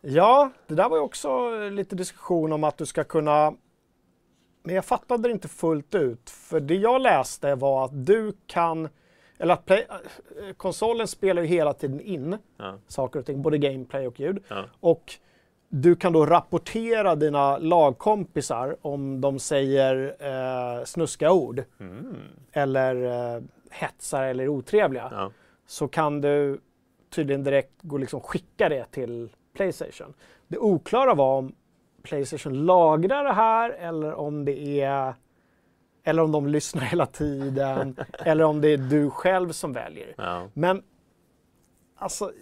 Ja, det där var ju också lite diskussion om att du ska kunna... Men jag fattade det inte fullt ut. För det jag läste var att du kan... Eller att play, konsolen spelar ju hela tiden in Ja. saker och ting, både gameplay och ljud. Ja. Och du kan då rapportera dina lagkompisar om de säger eh, snuska ord Mm. eller eh, hetsar eller otrevliga. Ja. så kan du tydligen direkt gå och liksom skicka det till Playstation. Det oklara var om Playstation lagrar det här eller om det är eller om de lyssnar hela tiden eller om det är du själv som väljer. Ja. Men alltså,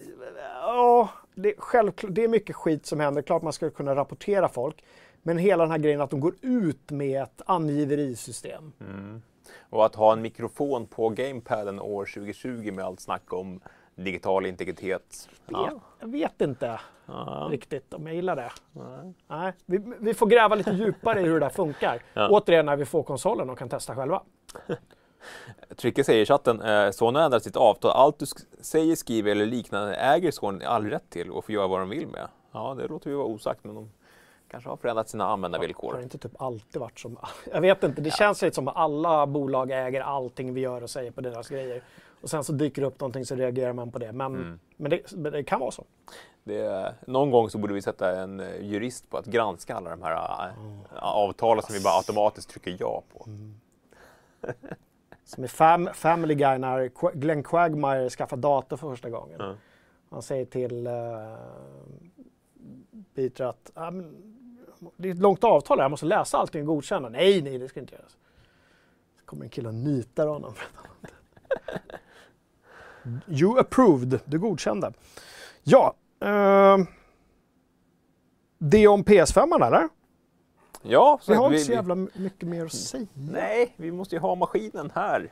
ja, det, är självklart, det är mycket skit som händer. Klart man ska kunna rapportera folk. Men hela den här grejen att de går ut med ett angiverisystem. Mm. Och att ha en mikrofon på gamepaden år 2020 med allt snack om digital integritet. Vet, jag vet inte Ja. riktigt om jag gillar det. Nej. Nej, vi, vi får gräva lite djupare i hur det där funkar. Ja. Återigen när vi får konsolen och kan testa själva. Tricke säger i chatten, eh, Sony har ändrat sitt avtal. Allt du sk- säger, skriver eller liknande äger Sony all rätt till och får göra vad de vill med. Ja, det låter ju vara osagt, men de kanske har förändrat sina Har användarvillkor. det inte typ alltid varit som... Jag vet inte, det känns lite som att alla bolag äger allting vi gör och säger på deras grejer. Och sen så dyker det upp någonting så reagerar man på det. Men, Mm. men, det, men det kan vara så. Det, någon gång så borde vi sätta en eh, jurist på att granska alla de här äh, avtalen som vi bara automatiskt trycker ja på. Som i fam, Family Guy när Glenn Quagmire skaffar dator för första gången. Ja. Han säger till uh, Peter att "Ja, men, det är ett långt avtal här, jag måste läsa allting och godkänna. Nej, nej, det ska inte göras. Så kommer en kille och nitar honom. you approved, du godkände. Ja, uh, det om PS5 eller? Ja, så Vi har inte så jävla mycket mer att säga. Nej, vi måste ju ha maskinen här.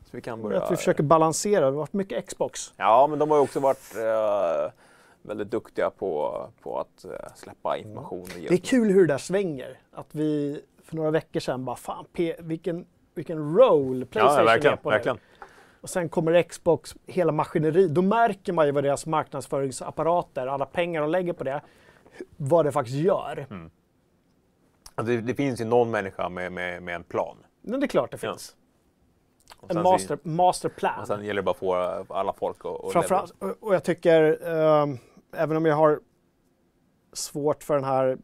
Så vi kan börja... Att vi försöker balansera, det har varit mycket Xbox. Ja, men de har ju också varit eh, väldigt duktiga på, på att eh, släppa information. Och ge Det är kul hur det där svänger. Att vi för några veckor sedan bara, fan P- vilken, vilken roll Playstation Ja, verkligen. är på det. verkligen. Och sen kommer Xbox, hela maskineri. Då märker man ju vad deras marknadsföringsapparater, alla pengar de lägger på det, vad det faktiskt gör. Mm. Alltså, det, det finns ju någon människa med, med, med en plan. Men det är klart det Ja. finns. Och En master, masterplan. och sen gäller det bara att få eh, alla folk att, Framförallt, och- och jag tycker, ehm, även om jag har svårt för den här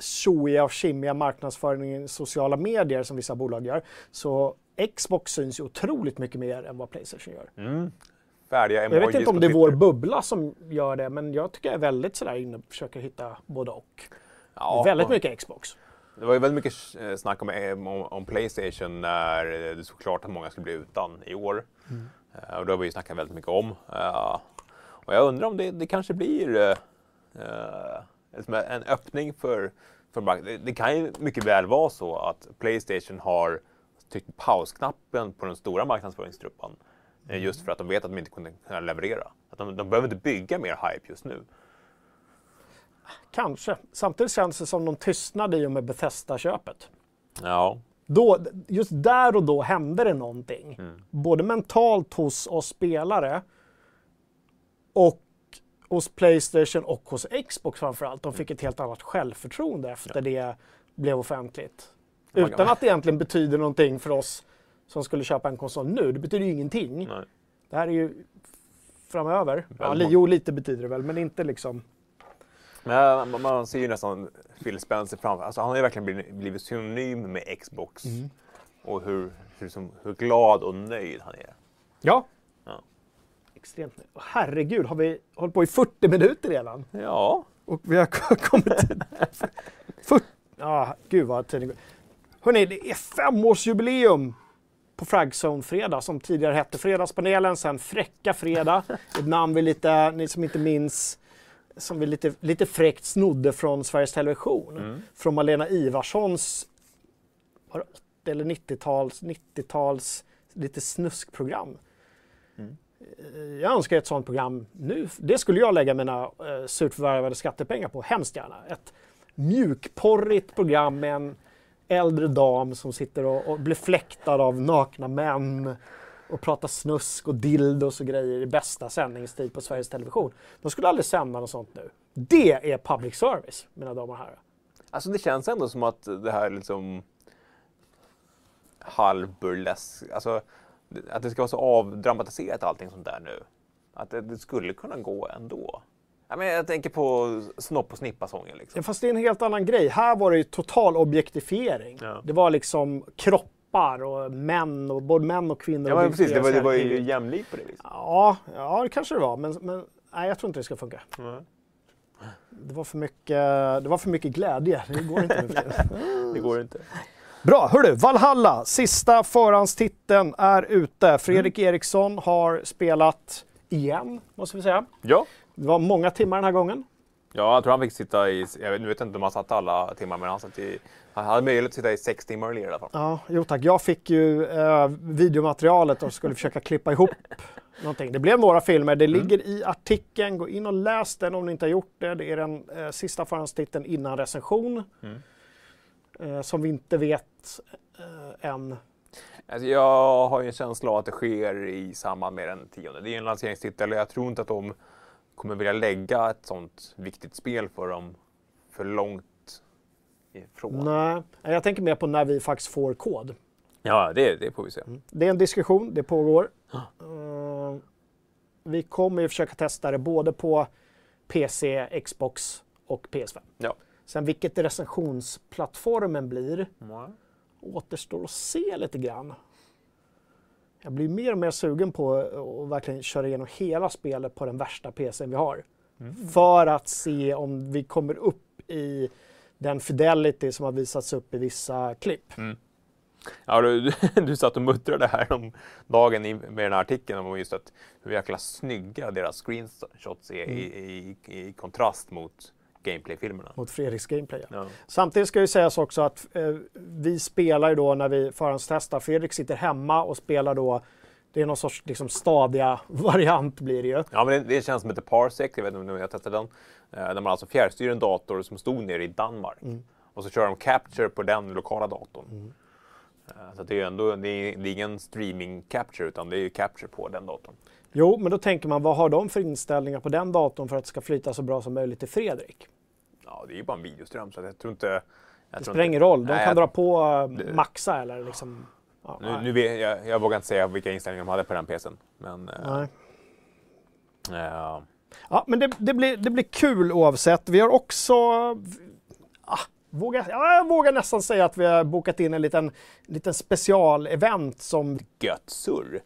tjoiga och kimmiga marknadsföringen i sociala medier som vissa bolag gör, så Xbox syns ju otroligt mycket mer än vad Playstation gör. Mm. Färdiga Jag vet inte om det är vår bubbla som gör det, men jag tycker jag är väldigt sådär inne och försöker hitta både och. Ja, väldigt mycket Xbox. Det var ju väldigt mycket eh, snack om, om, om Playstation när det stod klart att många skulle bli utan i år. Mm. Eh, och det har vi ju snackat väldigt mycket om. Eh, och jag undrar om det, det kanske blir eh, eh, en öppning för, för mark- det, kan ju mycket väl vara så att Playstation har tryckt pausknappen på den stora marknadsföringstruppan. eh, Mm. Just för att de vet att de inte kommer kunna leverera. Att de, de behöver inte bygga mer hype just nu. Kanske. Samtidigt känns det som de tystnade i och med Bethesda-köpet. Ja, Då, just där och då hände det någonting. Mm. Både mentalt hos oss spelare och hos Playstation och hos Xbox framförallt. De fick ett helt annat självförtroende efter det blev offentligt. Utan att det egentligen betyder någonting för oss som skulle köpa en konsol nu. Det betyder ju ingenting. nej. Det här är ju framöver. Ja, jo, lite betyder det väl, men inte liksom... Men man, man ser ju nästan Phil Spencer framför alltså Han har ju verkligen blivit, blivit synonym med Xbox. Mm. Och hur, hur, som, hur glad och nöjd han är. Ja. Extremt nöjd. Åh, Herregud, har vi hållit på i 40 minuter redan? Ja, Och vi har kommit till... För... Ja, gud vad tiden går. Hörrni, det är femårsjubileum på Fragzone Fredag som tidigare hette Fredagspanelen, sen Fräcka Fredag. Ett namn vi lite, ni som inte minns, som vi lite, lite fräckt snodde från Sveriges Television. Mm. Från Malena Ivarssons, var det 80 eller 90-tals, 90-tals lite snuskprogram. Mm. Eh, jag önskar ett sådant program nu. Det skulle jag lägga mina eh, surt förvärvade skattepengar på, hemskt gärna. Ett mjukporrigt program med en, äldre dam som sitter och, och blir fläktad av nakna män och pratar snusk och dildos och grejer i bästa sändningstid på Sveriges Television. De skulle aldrig sända något sånt nu. Det är public service, mina damer och herrar. Alltså det känns ändå som att det här liksom halvburlesk, alltså att det ska vara så avdramatiserat allting sånt där nu. Att det, det skulle kunna gå ändå. Ja, men jag tänker på snopp och snippa-sången. Liksom. Ja, fast det är en helt annan grej. Här var det ju total objektifiering. Ja. Det var liksom kroppar och män, och både män och kvinnor. Ja, men precis. Det var, det var ju jämlikt på det viset. Ja, ja, det kanske det var. Men, men nej, jag tror inte det ska funka. Mm. Det var för mycket, det var för mycket glädje. Det går inte nu. Det går inte. Bra, hörru, Valhalla, sista förhandstiteln är ute. Fredrik Eriksson har spelat igen, måste vi säga. Ja. Det var många timmar den här gången. ja, jag tror han fick sitta i, jag vet, nu vet inte om han satt alla timmar, men han, satt i, han hade möjlighet att sitta i sex timmar eller i alla fall. Ja, jo tack. Jag fick ju eh, videomaterialet och skulle försöka klippa ihop någonting. Det blev några filmer. Det ligger i artikeln. Gå in och läs den om ni inte har gjort det. Det är den eh, sista förhandstiteln innan recension. Mm. Eh, som vi inte vet eh, än. Alltså, jag har ju en känsla av att det sker i samband med den tionde. Det är en lanseringstitel och jag tror inte att de kommer vilja lägga ett sånt viktigt spel för dem för långt ifrån. Nej, jag tänker mer på när vi faktiskt får kod. Ja, det, det får vi se. Det är en diskussion, det pågår. Eh, vi kommer ju försöka testa det både på PC, Xbox och PS5. Ja. Sen vilket recensionsplattformen blir Mm. återstår att se lite grann. Jag blir mer och mer sugen på att verkligen köra igenom hela spelet på den värsta PCn vi har. För att se om vi kommer upp i den fidelity som har visats upp i vissa klipp. Ja, du, du satt och muttrade här om dagen i, med den här artikeln om just att hur jäkla snygga deras screenshots är i, i, i kontrast mot gameplayfilmerna. Mot Fredriks gameplay. ja. Ja. Samtidigt ska ju sägas också att eh, vi spelar ju då när vi förhandstestar. Fredrik sitter hemma och spelar då, det är någon sorts liksom, stadiga variant blir det ju. Ja, men det, det känns som ett Parsec, jag vet inte om har testat den. Eh, där man alltså fjärrstyr en dator som stod nere i Danmark. Och så kör de Capture på den lokala datorn. Eh, så det är ju ändå, det är, det är ingen streaming Capture utan det är ju Capture på den datorn. Jo, men då tänker man vad har de för inställningar på den datorn för att det ska flyta så bra som möjligt till Fredrik? Ja, det är ju bara en videoström så jag tror inte... Jag Det spelar ingen roll, de Nej, kan jag- dra på eh, Det- maxa eller liksom... Ja, Nu, nu vet, jag, jag vågar inte säga vilka inställningar de hade på den PCn. Men, eh, Nej. eh, Ja, men det, det, blir, det blir kul oavsett. Vi har också... Ah, vågar, ja, jag vågar nästan säga att vi har bokat in en liten, liten specialevent som gött surr.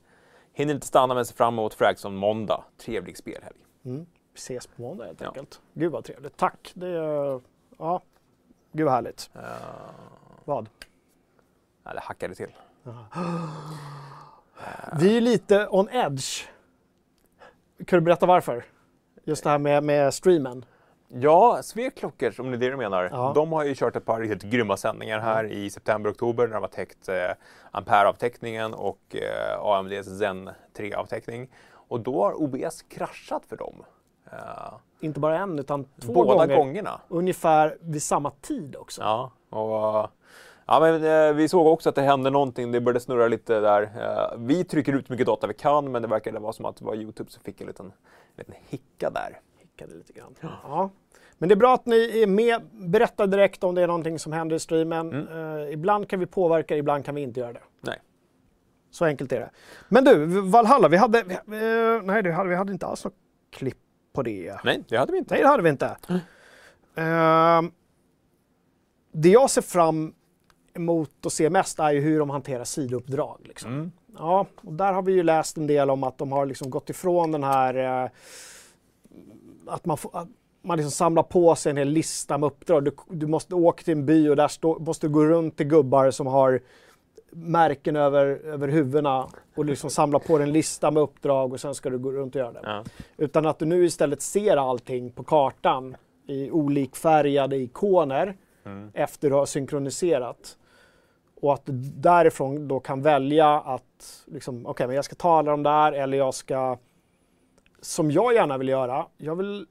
Hinner inte stanna men ser fram emot Fragson måndag. Trevlig spelhelg. Vi ses på måndag helt Ja. enkelt. Gud vad trevligt. Tack. Det är, ja, gud vad härligt. Uh, Vad? det hackade till. Vi är lite on edge. Kan du berätta varför? Just det här med, med streamen. Ja, Sveklockers, om det är det du menar. Ja. De har ju kört ett par riktigt grymma sändningar här i september oktober när de har täckt eh, Ampere-avtäckningen och eh, AMDs Zen 3-avtäckning. Och då har OBS kraschat för dem. Eh, Inte bara en utan två båda gånger. gångerna. Ungefär vid samma tid också. Ja, och, ja men, eh, vi såg också att det hände någonting. Det började snurra lite där. Eh, vi trycker ut mycket data vi kan, men det verkade vara som att det var Youtube som fick en liten, liten hicka där. Hickade lite grann. Ja. Men det är bra att ni är med. Berätta direkt om det är någonting som händer i streamen. Eh, ibland kan vi påverka, ibland kan vi inte göra det. Nej. Så enkelt är det. Men du, Valhalla, vi hade, eh, nej, det hade, vi hade inte alls något klipp på det. Nej, det hade vi inte. Nej, det hade vi inte. Ehm, det jag ser fram emot att se mest är ju hur de hanterar sidouppdrag. Liksom. Mm. Ja, och där har vi ju läst en del om att de har liksom gått ifrån den här eh, att man, får, man liksom samlar på sig en hel lista med uppdrag. Du, du måste åka till en by och där stå, måste du gå runt till gubbar som har märken över, över huvudena och liksom samla på dig en lista med uppdrag och sen ska du gå runt och göra det. Ja. Utan att du nu istället ser allting på kartan i olikfärgade ikoner Mm. efter du har synkroniserat. Och att du därifrån då kan välja att liksom, okej, men jag ska ta alla de där eller jag ska, som jag gärna vill göra, jag vill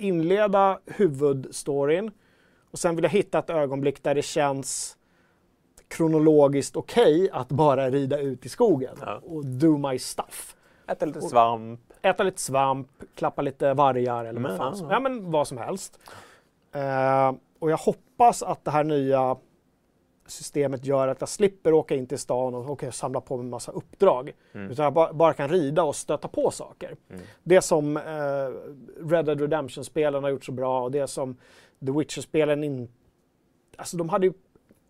inleda huvudstoryn Och sen vill jag hitta ett ögonblick där det känns kronologiskt okej att bara rida ut i skogen Ja. och do my stuff. Äta lite svamp. Äta lite svamp, klappa lite vargar eller vad Men, fan ja, som ja. men vad som helst. Eh, och jag hoppas att det här nya systemet gör att jag slipper åka in till stan och okay, samla på mig en massa uppdrag. Mm. Utan jag ba- bara kan rida och stöta på saker. Mm. Det som eh, Red Dead Redemption-spelen har gjort så bra och det som The Witcher-spelen inte... Alltså de hade ju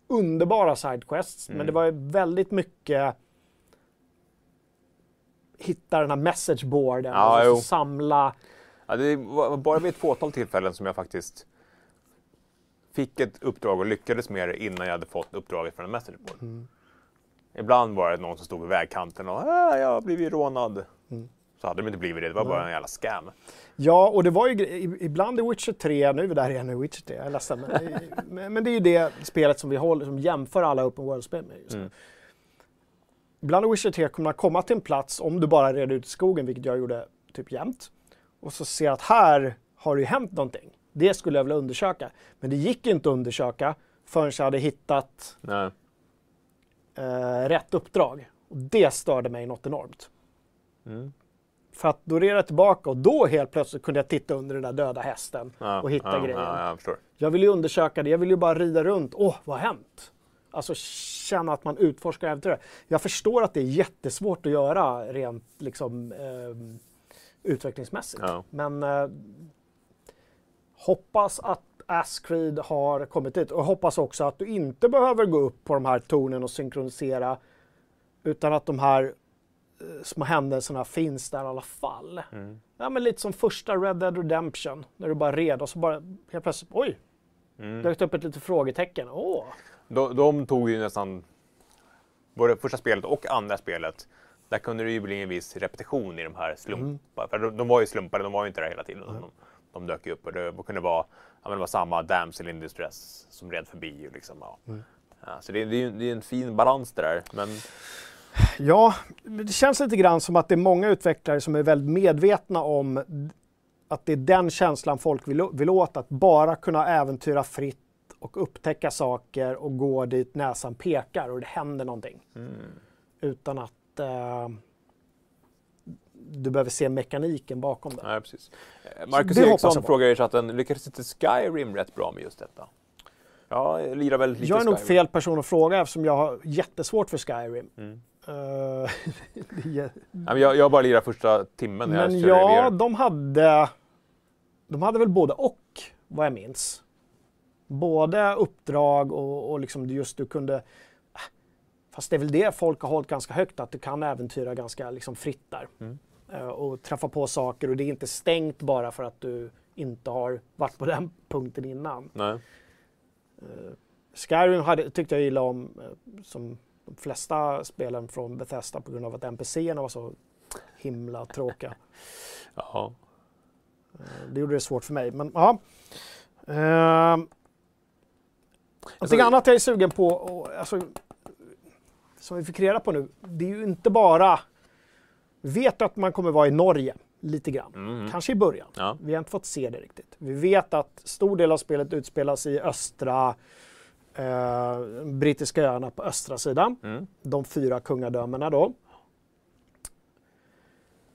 underbara sidequests men Mm. det var ju väldigt mycket hitta den här messageboarden Ja, och jo. så samla. Ja, det var bara vid ett fåtal tillfällen som jag faktiskt fick ett uppdrag och lyckades med det innan jag hade fått uppdraget från en messageboard. Mm. Ibland var det någon som stod vid vägkanten och ah, jag har blivit rånad. Mm. Så hade de inte blivit det, det var bara en jävla scam. Ja, och det var ju ibland i Witcher 3, nu är vi där igen i Witcher 3, jag är ledsen. Men, men, men det är ju det spelet som vi håller, som jämför alla open world-spel med just nu. Mm. Ibland i Witcher 3 kommer man komma till en plats, om du bara red ut i skogen, vilket jag gjorde typ jämt, och så ser att här har det ju hänt någonting. Det skulle jag vilja undersöka. Men det gick inte att undersöka förrän jag hade hittat Nej. eh, rätt uppdrag. Och det störde mig något enormt. Mm. För att då red jag tillbaka och då helt plötsligt kunde jag titta under den där döda hästen Ja, och hitta ja, grejen. Ja, jag. Jag vill ju undersöka det, jag vill ju bara rida runt. Åh, vad har hänt? Alltså känna att man utforskar äventyret. Jag förstår att det är jättesvårt att göra rent liksom, eh, utvecklingsmässigt. Men eh, hoppas att Ascreed har kommit dit och hoppas också att du inte behöver gå upp på de här tornen och synkronisera utan att de här eh, små händelserna finns där i alla fall. Mm. Ja, men lite som första Red Dead Redemption när du bara red och så bara helt plötsligt, oj, Mm. dök det upp ett litet frågetecken. Åh, De, de tog ju nästan både första spelet och andra spelet. Där kunde det ju bli en viss repetition i de här slumpar. För de, de var ju slumpade, de var ju inte där hela tiden. De, de dök upp och det kunde vara, ja, men det var samma damsel in distress som red förbi. och Liksom, ja. Ja, så det, det, är det är en fin balans det där. Men Ja, det känns lite grann som att det är många utvecklare som är väldigt medvetna om att det är den känslan folk vill, vill åt, att bara kunna äventyra fritt och upptäcka saker och gå dit näsan pekar och det händer någonting. mm. Utan att eh, du behöver se mekaniken bakom det. Nej, precis. Eh, Marcus det Eriksson frågar i chatten, lyckades inte Skyrim rätt bra med just detta? Ja, jag lirar väl lite Jag är nog Skyrim. fel person att fråga eftersom jag har jättesvårt för Skyrim. Mm. Eh, är men jag, jag bara lirar första timmen. Men ja, de hade, de hade väl både och, vad jag minns. Både uppdrag och, och liksom just du kunde... äh, Fast det är väl det folk har hållit ganska högt, att du kan äventyra ganska liksom fritt där. Mm. Eh, Och träffa på saker och det är inte stängt bara för att du inte har varit på den punkten innan. Nej. Eh, Skyrim hade, tyckte jag illa om, eh, som de flesta spelen från Bethesda på grund av att NPCerna var så himla tråkiga. Ja. Eh, Det gjorde det svårt för mig. Men ja. Ehm. Någonting annat jag är sugen på, och, alltså, som vi fick reda på nu, det är ju inte bara... Vet att man kommer vara i Norge lite grann, Mm. kanske i början. Ja. Vi har inte fått se det riktigt. Vi vet att stor del av spelet utspelas i östra eh, brittiska öarna på östra sidan. Mm. De fyra kungadömena då.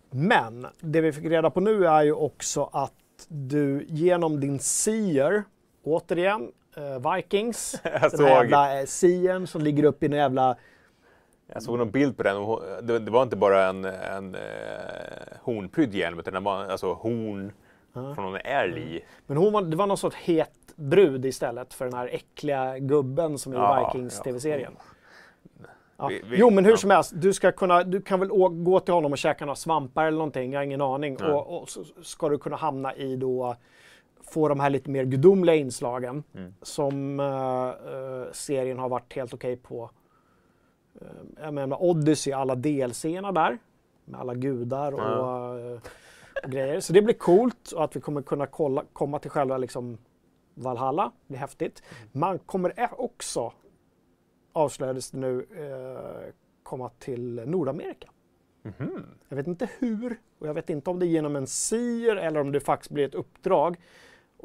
Men det vi fick reda på nu är ju också att du genom din seer, återigen, eh, Vikings, den här jävla eh, seern som ligger uppe i en jävla... jag såg någon bild på den. och Det, var inte bara en, en eh, hornprydd hjälm, utan det var alltså horn från någon älg. Men hon var, det var någon sorts het brud istället för den här äckliga gubben som är i Ja, Vikings ja. tv-serien. Ja. Vi- jo, men hur som helst, du, ska kunna, du kan väl gå till honom och käka några svampar eller någonting, jag har ingen aning. Och, och så ska du kunna hamna i då, få de här lite mer gudomliga inslagen Mm. som eh, serien har varit helt okej på. Uh, jag menar Odyssey, alla delserna där, med alla gudar och, Ja. eh, och grejer. Så det blir coolt och att vi kommer kunna kolla, komma till själva liksom Valhalla, det blir häftigt. Man kommer också, avslöjades det nu, eh, komma till Nordamerika. Mhm. Jag vet inte hur och jag vet inte om det är genom en SIR eller om det faktiskt blir ett uppdrag.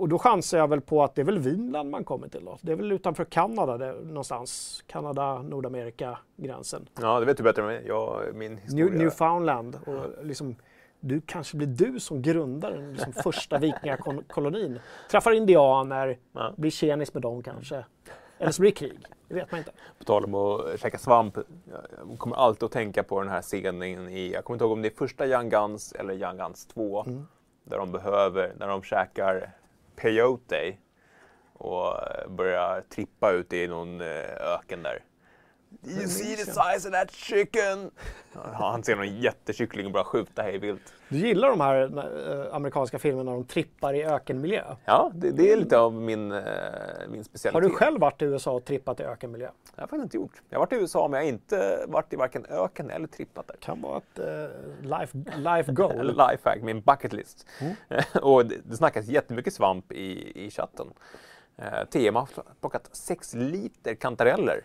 Och då chansar jag väl på att det är väl Vinland man kommer till då. Det är väl utanför Kanada det, någonstans. Kanada, Nordamerika, gränsen. Ja, det vet du bättre än. Jag, min historia. New, Newfoundland. Och liksom, du kanske blir du som grundar den liksom första vikingakolonin. Träffar indianer, Ja. blir tjenis med dem kanske. Eller så blir det krig. Det vet man inte. På tal om att käka svamp. Jag kommer alltid att tänka på den här scenen i, jag kommer inte ihåg om det är första Young Guns eller Young Guns 2. Mm. Där de behöver, när de käkar peyote och eh, börjar trippa ut i någon eh, öken där. Do you see the size of that chicken? Ja, Han ser någon jättekyckling och börjar skjuta hej vilt. Du gillar de här eh, amerikanska filmerna när de trippar i ökenmiljö? Ja, det, det är lite av min, eh, min specialitet. Har du själv varit i USA och trippat i ökenmiljö? Det har jag faktiskt inte gjort. Jag har varit i USA men jag har inte varit i varken öken eller trippat där. Kan vara ett eh, life, life goal. Eller lifehack, min bucket list. Mm. och det, det snackas jättemycket svamp i, i chatten. Eh, TM har plockat 6 liter kantareller.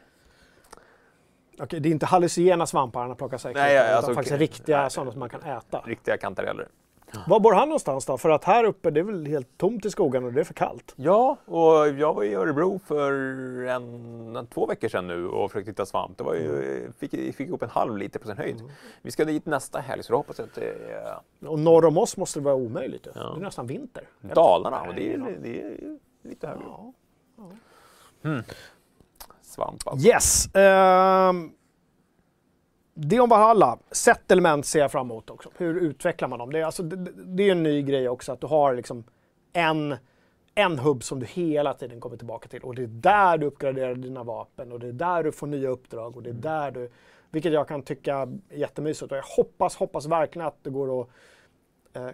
Okej, det är inte hallucinogena svampar han har plockat säkert, Nej, ja, utan alltså, faktiskt okej. riktiga Nej. sådana som man kan äta. Riktiga kantareller. Var bor han någonstans då? För att här uppe det är väl helt tomt i skogen och det är för kallt. Ja, och jag var i Örebro för en, en, två veckor sedan nu och försökte hitta svamp. Det var ju, Mm. fick, fick ihop en halv liter på sin höjd. Vi ska dit nästa helg så jag hoppas att det är Och norr om oss måste det vara omöjligt. Ja. Det är nästan vinter. Dalarna och det är, det är lite högre. Ja. Svamp alltså. Yes. Um... det om Valhalla. Settlement ser jag fram emot också. Hur utvecklar man dem? Det är, alltså, det, det är en ny grej också att du har liksom en, en hubb som du hela tiden kommer tillbaka till. Och det är där du uppgraderar dina vapen och det är där du får nya uppdrag och det är där du... Vilket jag kan tycka är jättemysigt. Och jag hoppas, hoppas verkligen att det går att eh,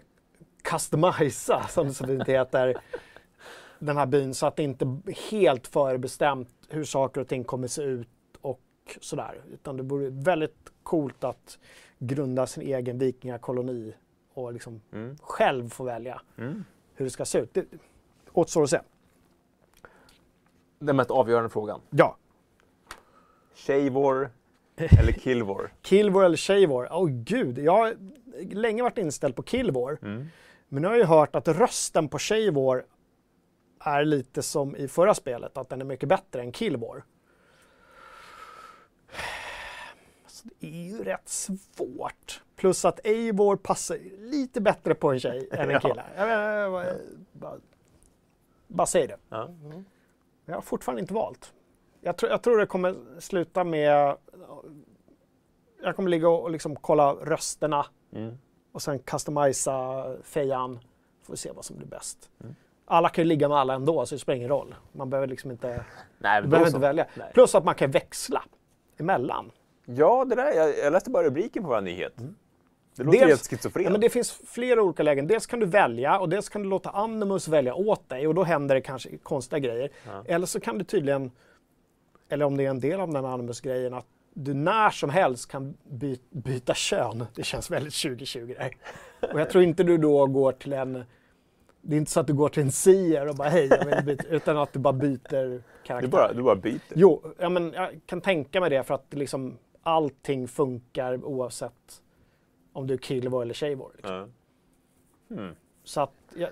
customisa, som det så fint heter, den här byn så att det inte är helt förbestämt hur saker och ting kommer se ut och sådär. Utan det vore väldigt coolt att grunda sin egen vikingakoloni och liksom Mm. själv få välja Mm. hur det ska se ut. Det återstår att se. Den mest avgörande frågan. Ja, Shavor eller Killvor? Kilvor eller Shavor? Åh gud, jag har länge varit inställd på Kilvor. Mm. Men nu har jag ju hört att rösten på Shavor är lite som i förra spelet, att den är mycket bättre än Killvor. Så det är ju rätt svårt. Plus att Eivor passar lite bättre på en tjej än en Ja. kille. Jag, jag, jag, jag, bara, bara säger det. Ja. Jag har fortfarande inte valt. Jag, tror- jag tror det kommer sluta med... Jag kommer ligga och liksom kolla rösterna Mm. och sen customisa fejan. Får vi se vad som blir bäst. Mm. Alla kan ju ligga med alla ändå så det spelar ingen roll. Man behöver liksom inte, Nej, behöver inte välja. Nej. Plus att man kan växla emellan. Ja, det där, jag, jag läste bara rubriken på vår nyhet. Det låter Dels- helt schizofrent. Ja, men det finns flera olika lägen. Dels kan du välja och dels kan du låta Animus välja åt dig och då händer det kanske konstiga grejer. Ja. Eller så kan du tydligen, eller om det är en del av den Animus-grejen, att du när som helst kan by byta kön. Det känns väldigt 2020 där. Och jag tror inte du då går till en det är inte så att du går till en sier och bara hej, jag vill byta, utan att du bara byter karaktär. du, bara, du bara byter. Jo, ja, men jag kan tänka mig det för att liksom allting funkar oavsett om du är killvor eller tjejvor. Liksom. Hmm. Så att, ja,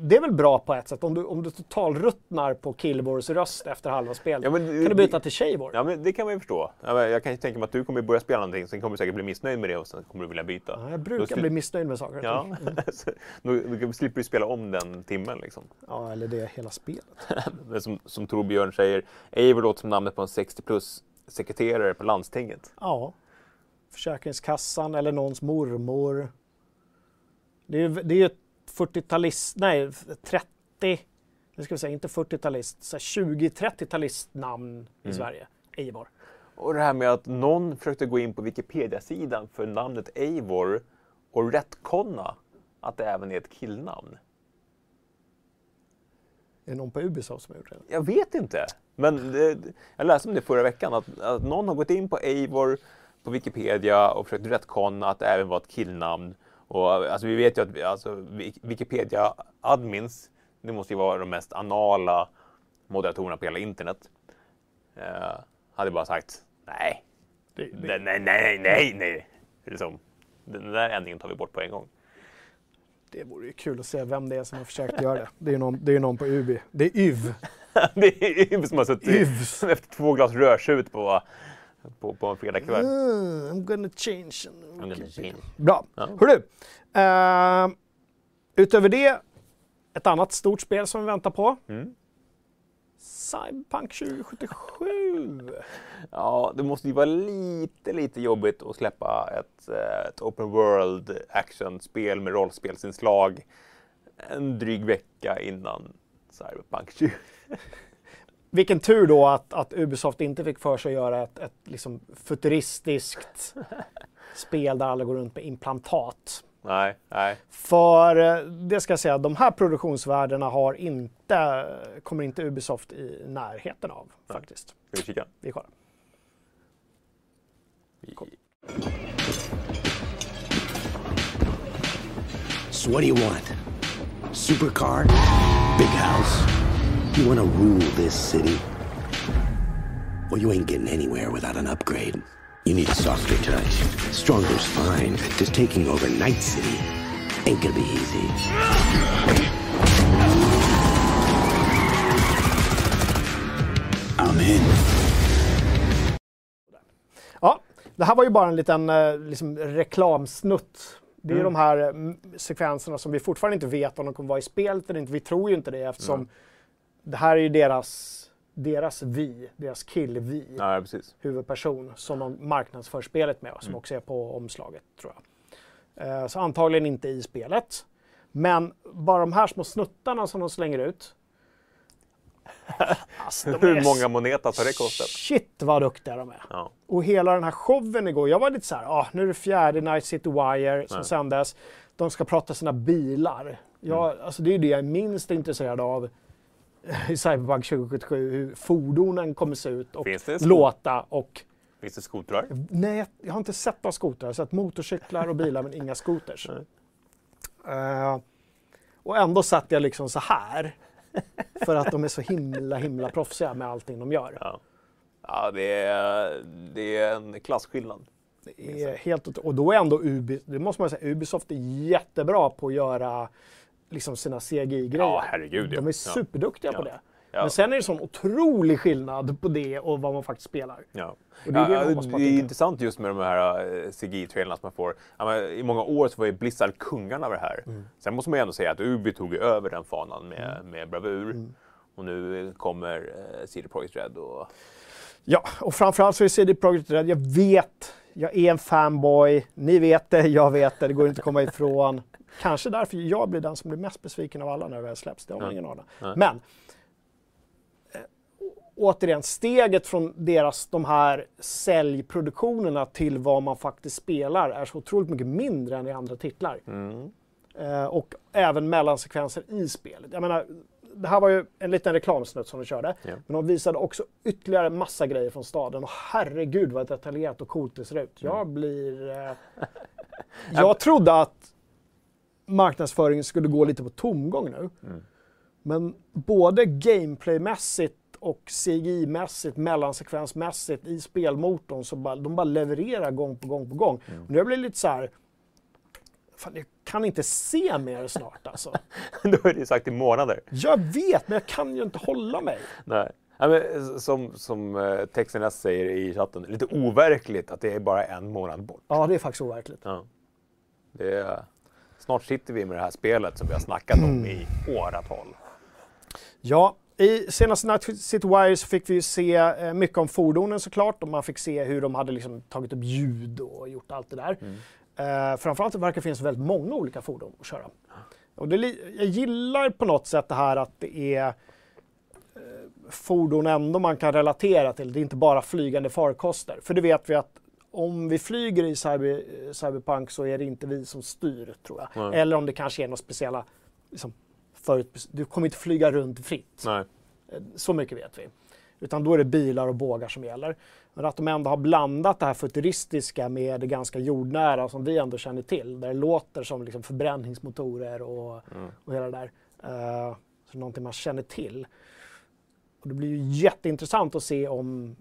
det är väl bra på ett sätt. Om du, om du totalruttnar på killvors röst efter halva spelet Ja, men kan du byta till tjejvor. Ja, men det kan man ju förstå. Jag kan ju tänka mig att du kommer börja spela någonting, sen kommer du säkert bli missnöjd med det och sen kommer du vilja byta. Ja, jag brukar bli missnöjd med saker Ja. Så då, då slipper du spela om den timmen. Liksom. ja, eller det hela spelet. Som, som Torbjörn säger, Eivor låter som namnet på en 60 plus sekreterare på landstinget. Ja. Försäkringskassan eller någons mormor. Det är ju det är ett 40-talist, nej 30, nu ska vi säga inte 40-talist, så här 20-30-talistnamn i Mm. Sverige. Eivor. Och det här med att någon försökte gå in på Wikipedia-sidan för namnet Eivor och rättkonna att det även är ett killnamn. Är det någon på Ubisoft som har gjort det? Jag vet inte. Men det, jag läste om det förra veckan, att, att någon har gått in på Eivor på Wikipedia och försökt rättkonna att det även var ett killnamn. Och, alltså, vi vet ju att alltså, Wik- Wikipedia-admins, det måste ju vara de mest anala moderatorerna på hela internet. Eh, hade bara sagt nej, det, nej, nej, nej, nej, nej. Liksom, den där ändringen tar vi bort på en gång. Det vore ju kul att se vem det är som har försökt göra det. Det är ju någon, det är någon på Ubi. Det är YV. det är Yves som har suttit Yves. efter två glas rödtjut på, på, på en fredagkväll. Mm, I'm gonna change. I'm gonna change. Bra. Ja. Hörru. Uh, utöver det, ett annat stort spel som vi väntar på. Mm. Cyberpunk 2077. Ja, det måste ju vara lite, lite jobbigt att släppa ett, eh, ett open world actionspel med rollspelsinslag en dryg vecka innan Cyberpunk 20. Vilken tur då att, att Ubisoft inte fick för sig att göra ett, ett liksom futuristiskt spel där alla går runt med implantat. Nej, nej. För eh, det ska jag säga, de här produktionsvärdena har inte, kommer inte Ubisoft i närheten av faktiskt. Ska vi kika? Vi kollar. Vi- So what do you want? Supercar? Big house? You want to rule this city? Well, you ain't getting anywhere without an upgrade. You need a softer touch. Stronger's fine. Just taking over Night City ain't gonna be easy. I'm in. Ja, det här var ju bara en liten eh, liksom, reklamsnutt. Det är Mm. de här eh, m- sekvenserna som vi fortfarande inte vet om de kommer vara i spelet eller inte. Vi tror ju inte det eftersom det här är ju deras, deras vi, deras kill-vi, Ja, huvudperson som de marknadsför spelet med och Mm. som också är på omslaget tror jag. Eh, så antagligen inte i spelet. Men bara de här små snuttarna som de slänger ut. Alltså, de Hur många monetas har det kostat? Shit vad duktiga de är. Ja. Och hela den här showen igår, jag var lite så här, ah, nu är det fjärde Night City Wire som Nej. sändes. De ska prata sina bilar. Jag, Mm. alltså det är det jag är minst intresserad av i Cyberpunk 2077, hur fordonen kommer se ut och låta. Och, Finns det skotrar? nej, jag- har inte sett några skotrar. Jag har sett motorcyklar och bilar men inga skoters. Eh, och ändå satt jag liksom så här. För att de är så himla, himla proffsiga med allting de gör. Ja. Ja, det är, det är en klasskillnad. Det är helt och då är ändå Ubi, det måste man säga, Ubisoft är jättebra på att göra liksom sina CGI-grejer. Ja, herregud. De är Ja. superduktiga på Ja. det. Ja. Men sen är det sån otrolig skillnad på det och vad man faktiskt spelar. Ja. Och det är det ja, på att det är intressant just med de här uh, CGI-trailerna som man får. I många år så var ju Blizzard kungarna över det här. Mm. Sen måste man ju ändå säga att Ubi tog över den fanan med, Mm. med bravur. Och nu kommer uh, CD Projekt Red och... Ja, och framförallt så är CD Projekt Red, jag vet, jag är en fanboy, ni vet det, jag vet det, det går inte att komma ifrån. Kanske därför jag blir den som blir mest besviken av alla när det väl släpps, det har man Ja. ingen aning. Nej. Men, eh, återigen, steget från deras, de här säljproduktionerna till vad man faktiskt spelar är så otroligt mycket mindre än i andra titlar. Mm. Eh, och även mellansekvenser i spelet. Jag menar, det här var ju en liten reklamsnutt som de körde. Ja. Men de visade också ytterligare massa grejer från staden. Och herregud vad detaljerat och coolt det ser ut. Jag Mm. blir... Eh... Jag trodde att marknadsföringen skulle gå lite på tomgång nu. Mm. Men både gameplaymässigt och CGI-mässigt, mellansekvensmässigt i spelmotorn så bara, de bara levererar gång på gång på gång. Mm. Och nu blir jag lite så här, fan jag kan inte se mer snart alltså. Är det ju sagt i månader. Jag vet, men jag kan ju inte hålla mig. Nej. Ja, men, som som eh, texten säger i chatten, lite overkligt att det är bara en månad bort. Ja, det är faktiskt overkligt. Ja. Det är, snart sitter vi med det här spelet som vi har snackat om i åratal. Ja, i senaste Night City Wire så fick vi ju se eh, mycket om fordonen såklart och man fick se hur de hade liksom tagit upp ljud och gjort allt det där. Eh, framförallt det verkar det finnas väldigt många olika fordon att köra. Och det, jag gillar på något sätt det här att det är eh, fordon ändå man kan relatera till. Det är inte bara flygande farkoster. För det vet vi att om vi flyger i cyber, eh, Cyberpunk så är det inte vi som styr tror jag. Nej. Eller om det kanske är några speciella liksom, förut, du kommer inte flyga runt fritt. Nej. Eh, Så mycket vet vi. Utan då är det bilar och bågar som gäller. Men att de ändå har blandat det här futuristiska med det ganska jordnära som vi ändå känner till. Där det låter som liksom förbränningsmotorer och, och hela det där. Uh, så någonting man känner till. Och det blir ju jätteintressant att se om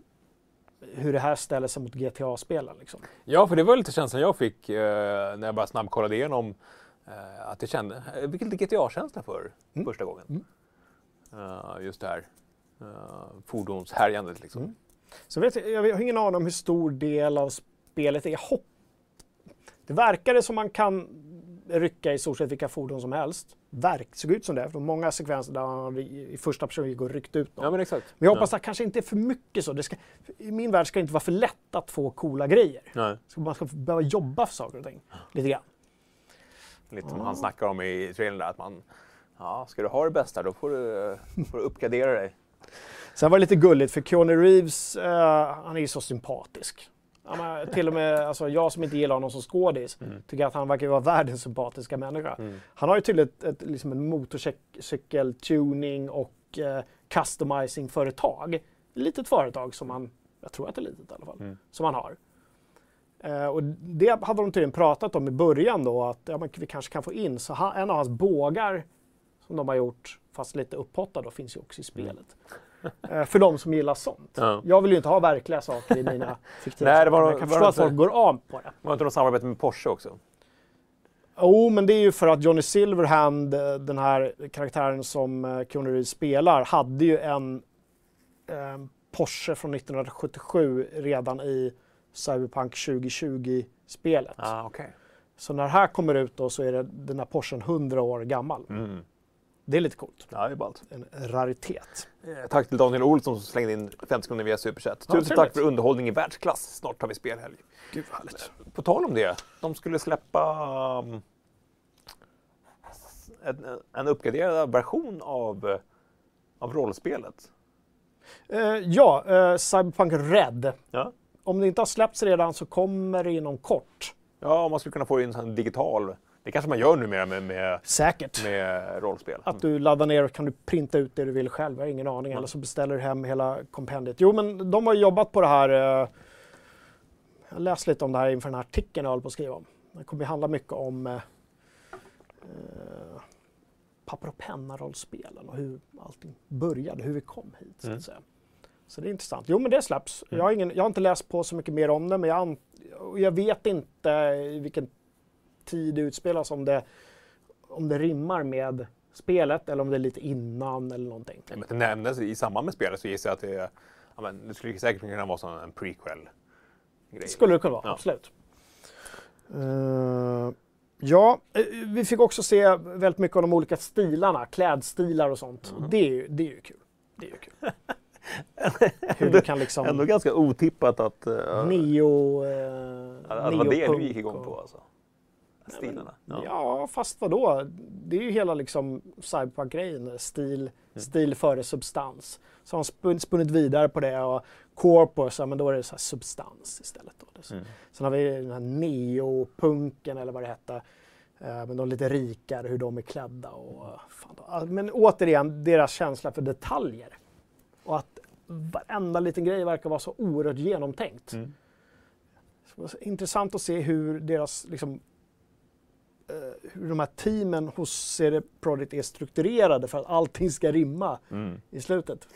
hur det här ställer sig mot GTA-spelen. Liksom. Ja, för det var lite känslan jag fick eh, när jag bara snabbkollade igenom eh, att jag kände, jag fick lite GTA-känsla för Mm. första gången. Eh, just det här uh, fordonshärjandet liksom. Mm. Så vet jag, jag har ingen aning om hur stor del av spelet är hopp. Det verkade som man kan rycka i stort sett vilka fordon som helst. Verk, såg ut som det. För många sekvenser där han i första person gick och ryckte ut någon. Ja men exakt. Men jag hoppas att det kanske inte är för mycket så. Det ska, I min värld ska det inte vara för lätt att få coola grejer. Nej. Så man ska behöva jobba för saker och ting. Lite grann. Lite som han snackar om i trailern där, att man, ja, ska du ha det bästa då får du, får du uppgradera dig. Sen var det lite gulligt för Keanu Reeves, eh, han är ju så sympatisk. Ja, till och med alltså, jag som inte gillar honom som skådis tycker att han verkar vara världens sympatiska människa. Han har ju tydligen ett, ett, liksom en motorcykel-tuning och eh, customizing-företag. Litet företag som han, jag tror att det är litet i alla fall, som han har. Eh, och det hade de tydligen pratat om i början då, att ja, men vi kanske kan få in. Så han, en av hans bågar som de har gjort, fast lite upphottad då, finns ju också i spelet. Eh, för de som gillar sånt. Ja. Jag vill ju inte ha verkliga saker i mina fiktiva Nej, det var- Jag kan förstå att folk går av på det. Var inte något samarbete med Porsche också? Jo, men det är ju för att Johnny Silverhand, eh, den här karaktären som eh, Keanu Reeves spelar, hade ju en eh, Porsche från 1977 redan i Cyberpunk 2020-spelet. Ah, okej. Så när det här kommer ut då så är det, den här Porschen 100 år gammal. Mm. Det är lite coolt. Ja, det är ballt. En raritet. Eh, Tack till Daniel Olsson som slängde in 50 kronor via Superchat. Ja, Tusen tack för underhållning i världsklass. Snart har vi spelhelg. Gud vad härligt. På tal om det, de skulle släppa um, en, en uppgraderad version av, eh, av rollspelet. Eh, ja, eh, Cyberpunk Red. Ja. Om det inte har släppts redan så kommer det inom kort. Ja, om man skulle kunna få in en sån digital... Det kanske man gör numera med, med, Säkert. med rollspel. Att du laddar ner och kan du printa ut det du vill själv. Jag har ingen aning. Eller så beställer du hem hela kompendiet. Jo, men de har jobbat på det här. Eh, jag läste lite om det här inför den här artikeln jag håller på att skriva om. Det kommer handla mycket om eh, eh, papper och penna-rollspelen och hur allting började, hur vi kom hit. Så, att säga. så det är intressant. Jo, men det släpps. Jag, har ingen, jag har inte läst på så mycket mer om det, men jag, jag vet inte i vilken tid utspelas, om det, om det rimmar med spelet eller om det är lite innan eller någonting. Nej, men det nämndes i samband med spelet så gissar jag att det, är- ja, men det skulle säkert kunna vara som en prequel. Grej. Skulle det kunna vara, Ja. absolut. Eh, ja, eh, vi fick också se väldigt mycket av de olika stilarna, klädstilar och sånt. Mm. Det, är ju, det är ju kul. Det är ju kul. Hur du kan liksom... Ändå ganska otippat att... Uh, Neo... Eh, ja, det var det du gick igång på alltså. Stilarna. Ja. Ja. fast vadå? Det är ju hela liksom cyberpunk-grejen. Stil, Mm. stil före substans. Så har han spun, spunnit vidare på det och corpus, ja, men då är det så här substans istället. Då. Mm. Sen har vi den här neopunken eller vad det hette. Eh, men de lite rikare, hur de är klädda och fan Men återigen, deras känsla för detaljer. Och att varenda liten grej verkar vara så oerhört genomtänkt. Mm. Så intressant att se hur deras liksom, hur de här teamen hos CD Projekt är strukturerade för att allting ska rimma Mm. i slutet.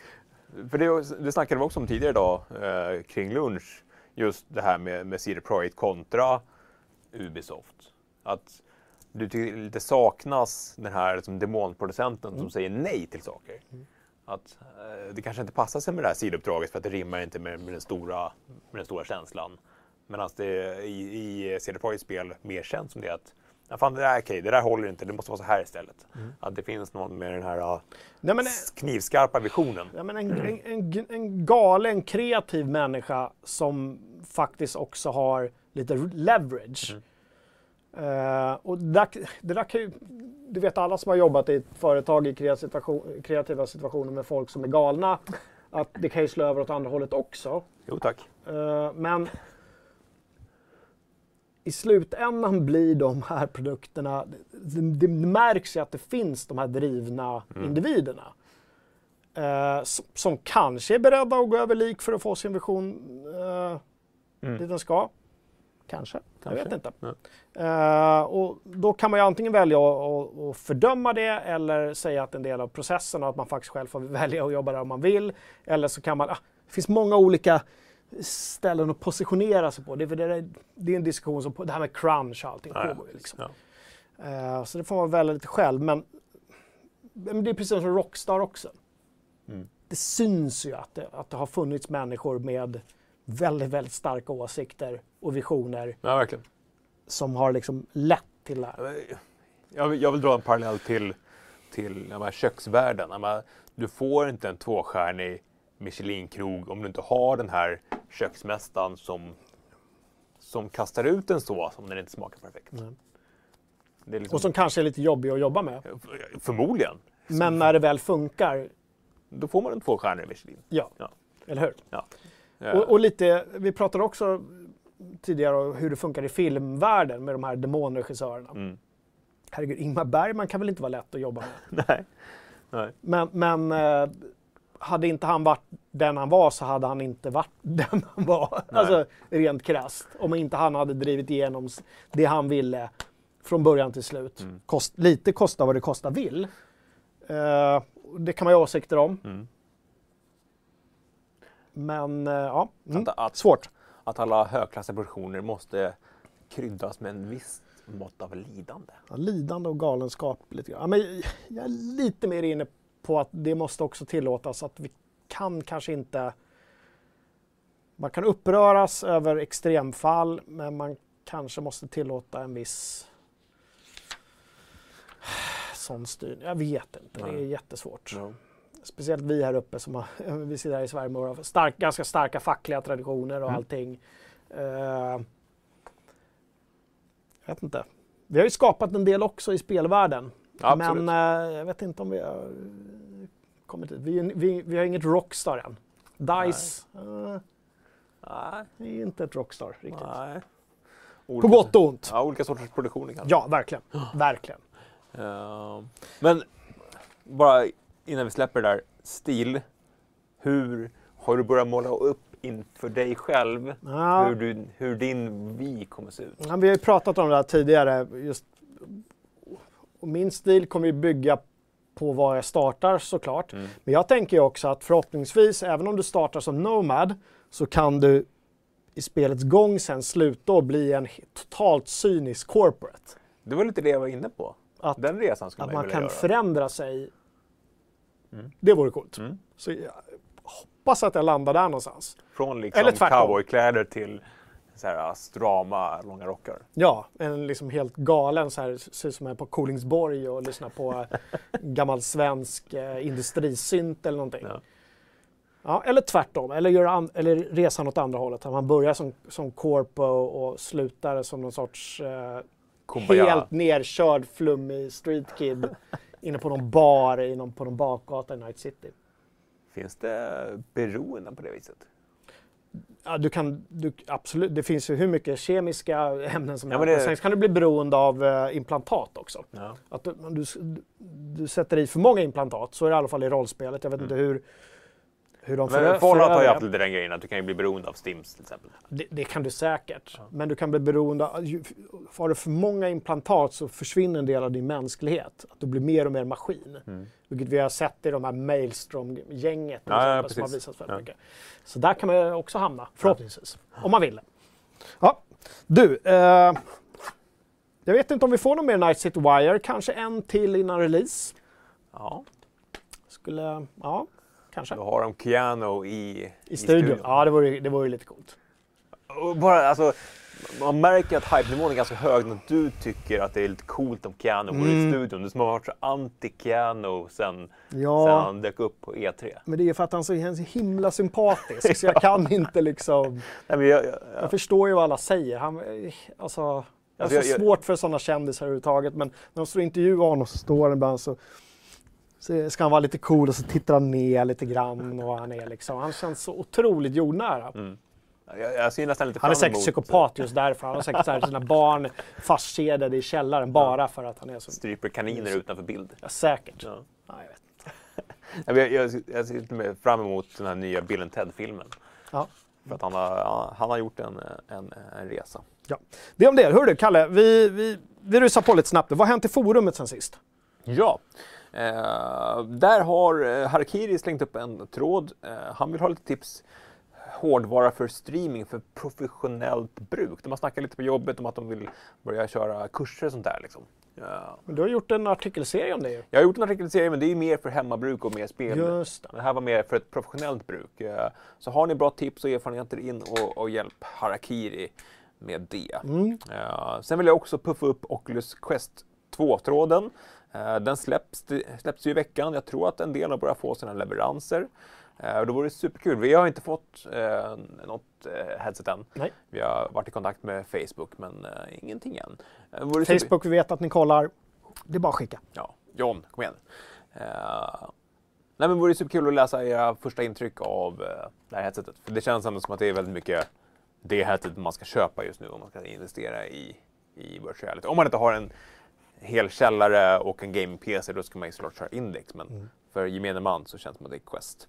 För det, det snackade vi också om tidigare idag eh, kring lunch. Just det här med, med CD Projekt kontra Ubisoft. Att du tycker det lite saknas den här liksom, demonproducenten som säger nej till saker. Att eh, det kanske inte passar sig med det här sidouppdraget för att det rimmar inte med, med, den, stora, med den stora känslan. Medan det i, i CD Projekts spel mer känns som det att ja, fan, det där är okej, det där håller inte, det måste vara så här istället. Att det finns någon med den här Nej, men, knivskarpa visionen. ja, men en, en, en, en galen, kreativ människa som faktiskt också har lite leverage. Eh, och där, det där kan ju, du vet alla som har jobbat i ett företag i kreativa, situation, kreativa situationer med folk som är galna, att det kan ju slå över åt andra hållet också. Jo tack. Eh, men i slutändan blir de här produkterna, det, det märks ju att det finns de här drivna individerna. eh, som, som kanske är beredda att gå över lik för att få sin vision uh, dit den ska. Kanske, jag vet inte. Eh, och då kan man ju antingen välja att, att, fördöma det eller säga att en del av processen och att man faktiskt själv får välja att jobba där om man vill. Eller så kan man, ah, det finns många olika ställen att positionera sig på. Det är, det, är, en diskussion som, det här med crunch och allting pågår ju liksom. Eh, så det får man välja lite själv. Men, men det är precis som Rockstar också. Mm. Det syns ju att det, att det har funnits människor med väldigt, väldigt starka åsikter och visioner Ja, verkligen. som har liksom lett till det här. Jag vill, jag vill dra en parallell till, till köksvärlden. Du får inte en tvåstjärnig Michelin-krog om du inte har den här köksmästaren som, som kastar ut en sås om den inte smakar perfekt. Är liksom, Och som kanske är lite jobbig att jobba med. Förmodligen. Men när det väl funkar, Då får man en tvåstjärnig Michelin. ja. Ja. Eller hur? Ja. Och, och lite, vi pratade också tidigare om hur det funkar i filmvärlden med de här demonregissörerna. Mm. Herregud, Ingmar Bergman kan väl inte vara lätt att jobba med? Nej. Nej. Men, men eh, hade inte han varit den han var så hade han inte varit den han var. Nej. Alltså rent krasst. Om inte han hade drivit igenom det han ville från början till slut. Mm. Kost, lite kosta vad det kosta vill. Eh, det kan man ju ha åsikter om. Mm. Men eh, ja, mm. Att, att, svårt. att alla högklassiga produktioner måste kryddas med en viss mått av lidande. Ja, lidande och galenskap lite grann. Ja, men jag är lite mer inne på att det måste också tillåtas att vi kan kanske inte... Man kan uppröras över extremfall men man kanske måste tillåta en viss sån styrning. Jag vet inte, det är Nej. jättesvårt. Ja. Speciellt vi här uppe som har, vi sitter här i Sverige med våra stark, ganska starka fackliga traditioner och Mm. allting. Eh, jag vet inte. Vi har ju skapat en del också i spelvärlden. Absolut. Men eh, jag vet inte om vi har kommit dit. Vi, vi, vi har inget Rockstar än. DICE eh, Nej. det är inte ett Rockstar riktigt. Nej. På Olika- gott och ont. Ja, olika sorters produktioner kanske. Ja, verkligen. Verkligen. Eh, men bara innan vi släpper det där, stil. Hur har du börjat måla upp inför dig själv Ja. hur, du, hur din vi kommer se ut? Ja, vi har ju pratat om det här tidigare. Just, och min stil kommer ju bygga på var jag startar såklart. Mm. Men jag tänker ju också att förhoppningsvis, även om du startar som Nomad, så kan du i spelets gång sen sluta och bli en totalt cynisk corporate. Det var lite det jag var inne på. Att, Den resan skulle att man, man kan göra. förändra sig. Mm. Det vore coolt. Mm. Så jag hoppas att jag landar där någonstans. Från liksom cowboykläder till så här strama, långa rockar. Ja, en liksom helt galen så här, ser ut som är på Kolingsborg och lyssnar på gammal svensk eh, industrisynt eller någonting. Ja. Ja, eller tvärtom, eller, gör eller resan åt andra hållet. Man börjar som, som corpo och slutar som någon sorts eh, helt nerkörd flummig street kid inne på någon bar i någon, på någon bakgata i Night City. Finns det beroenden på det viset? Ja, du kan, du, absolut, det finns ju hur mycket kemiska ämnen som Ja, helst. det- Sen kan du bli beroende av eh, implantat också. Ja. Att du, du, du sätter i för många implantat, så är det i alla fall i rollspelet. Jag vet inte hur, hur de Mm. Men Fallout har ju haft lite den grejen att du kan ju bli beroende av Stims till exempel. det. Det kan du säkert. Men du kan bli beroende av... ju- Har du för många implantat så försvinner en del av din mänsklighet. Att du blir mer och mer maskin. Vilket vi har sett i de här Maelstrom-gänget Ja, ja, som har visats väldigt Ja. mycket. Så där kan man ju också hamna, förhoppningsvis. Om man vill. Ja. Du, eh, jag vet inte om vi får någon mer Night City Wire. Kanske en till innan release. Ja. Skulle, ja, kanske. Då har de Keanu i, I studion. Ja, det vore, det vore lite coolt. Och bara, alltså, man märker att hype-nivån är ganska hög när du tycker att det är lite coolt om Keanu går i studion. Du som har varit så anti-Keanu sen, Ja. sen han dök upp på E3. Men det är för att han är så himla sympatisk så jag kan inte liksom... Nej, men jag, jag, Jag förstår ju vad alla säger. Han, eh, alltså, jag har Alltså, jag- så jag- svårt för sådana kändisar överhuvudtaget men när de står och intervjuar honom så står han ibland så, så ska han vara lite cool och så tittar han ner lite grann och han är liksom, han känns så otroligt jordnära. jag, jag ser nästan lite Han är säkert emot psykopat just därför. Han har säkert så här, sina barn fastkedjade i källaren bara för att han är så... stryper kaniner utanför bild. Ja, säkert. Ja. Ja, jag vet. Jag, jag, jag, ser fram emot den här nya Bill Ted-filmen. Ja. För att han har, han har gjort en, en, en resa. Ja. Det om det. Hör du, Kalle, vi, vi, vi rusar på lite snabbt. Vad har hänt i forumet sen sist? Ja, eh, där har eh, Harakiri slängt upp en tråd. Eh, han vill ha lite tips hårdvara för streaming för professionellt bruk. De har snackat lite på jobbet om att de vill börja köra kurser och sånt där. Liksom. Ja. Men du har gjort en artikelserie om det ju. Jag har gjort en artikelserie men det är mer för hemmabruk och mer spel. Just det. Det här var mer för ett professionellt bruk. Eh, Så har ni bra tips och erfarenheter in och, och hjälp Harakiri med det. Mm. Eh, Sen vill jag också puffa upp Oculus Quest 2-tråden. Eh, Den släpps, släpps ju i veckan. Jag tror att en del har börjat få sina leveranser. Eh, och Då vore det superkul. Vi har inte fått eh, något eh, headset än. Nej. Vi har varit i kontakt med Facebook men eh, ingenting än. Eh, vore Facebook, vi vet att ni kollar. Det är bara att skicka. Ja, John, kom igen. Uh, nej men det vore superkul att läsa era första intryck av eh, det här headsetet. För det känns ändå som att det är väldigt mycket det headsetet man ska köpa just nu om man ska investera i, i virtual reality. Om man inte har en hel källare och en gaming-PC då ska man ju såklart köra Index. Men för gemene man så känns det som att det är Quest.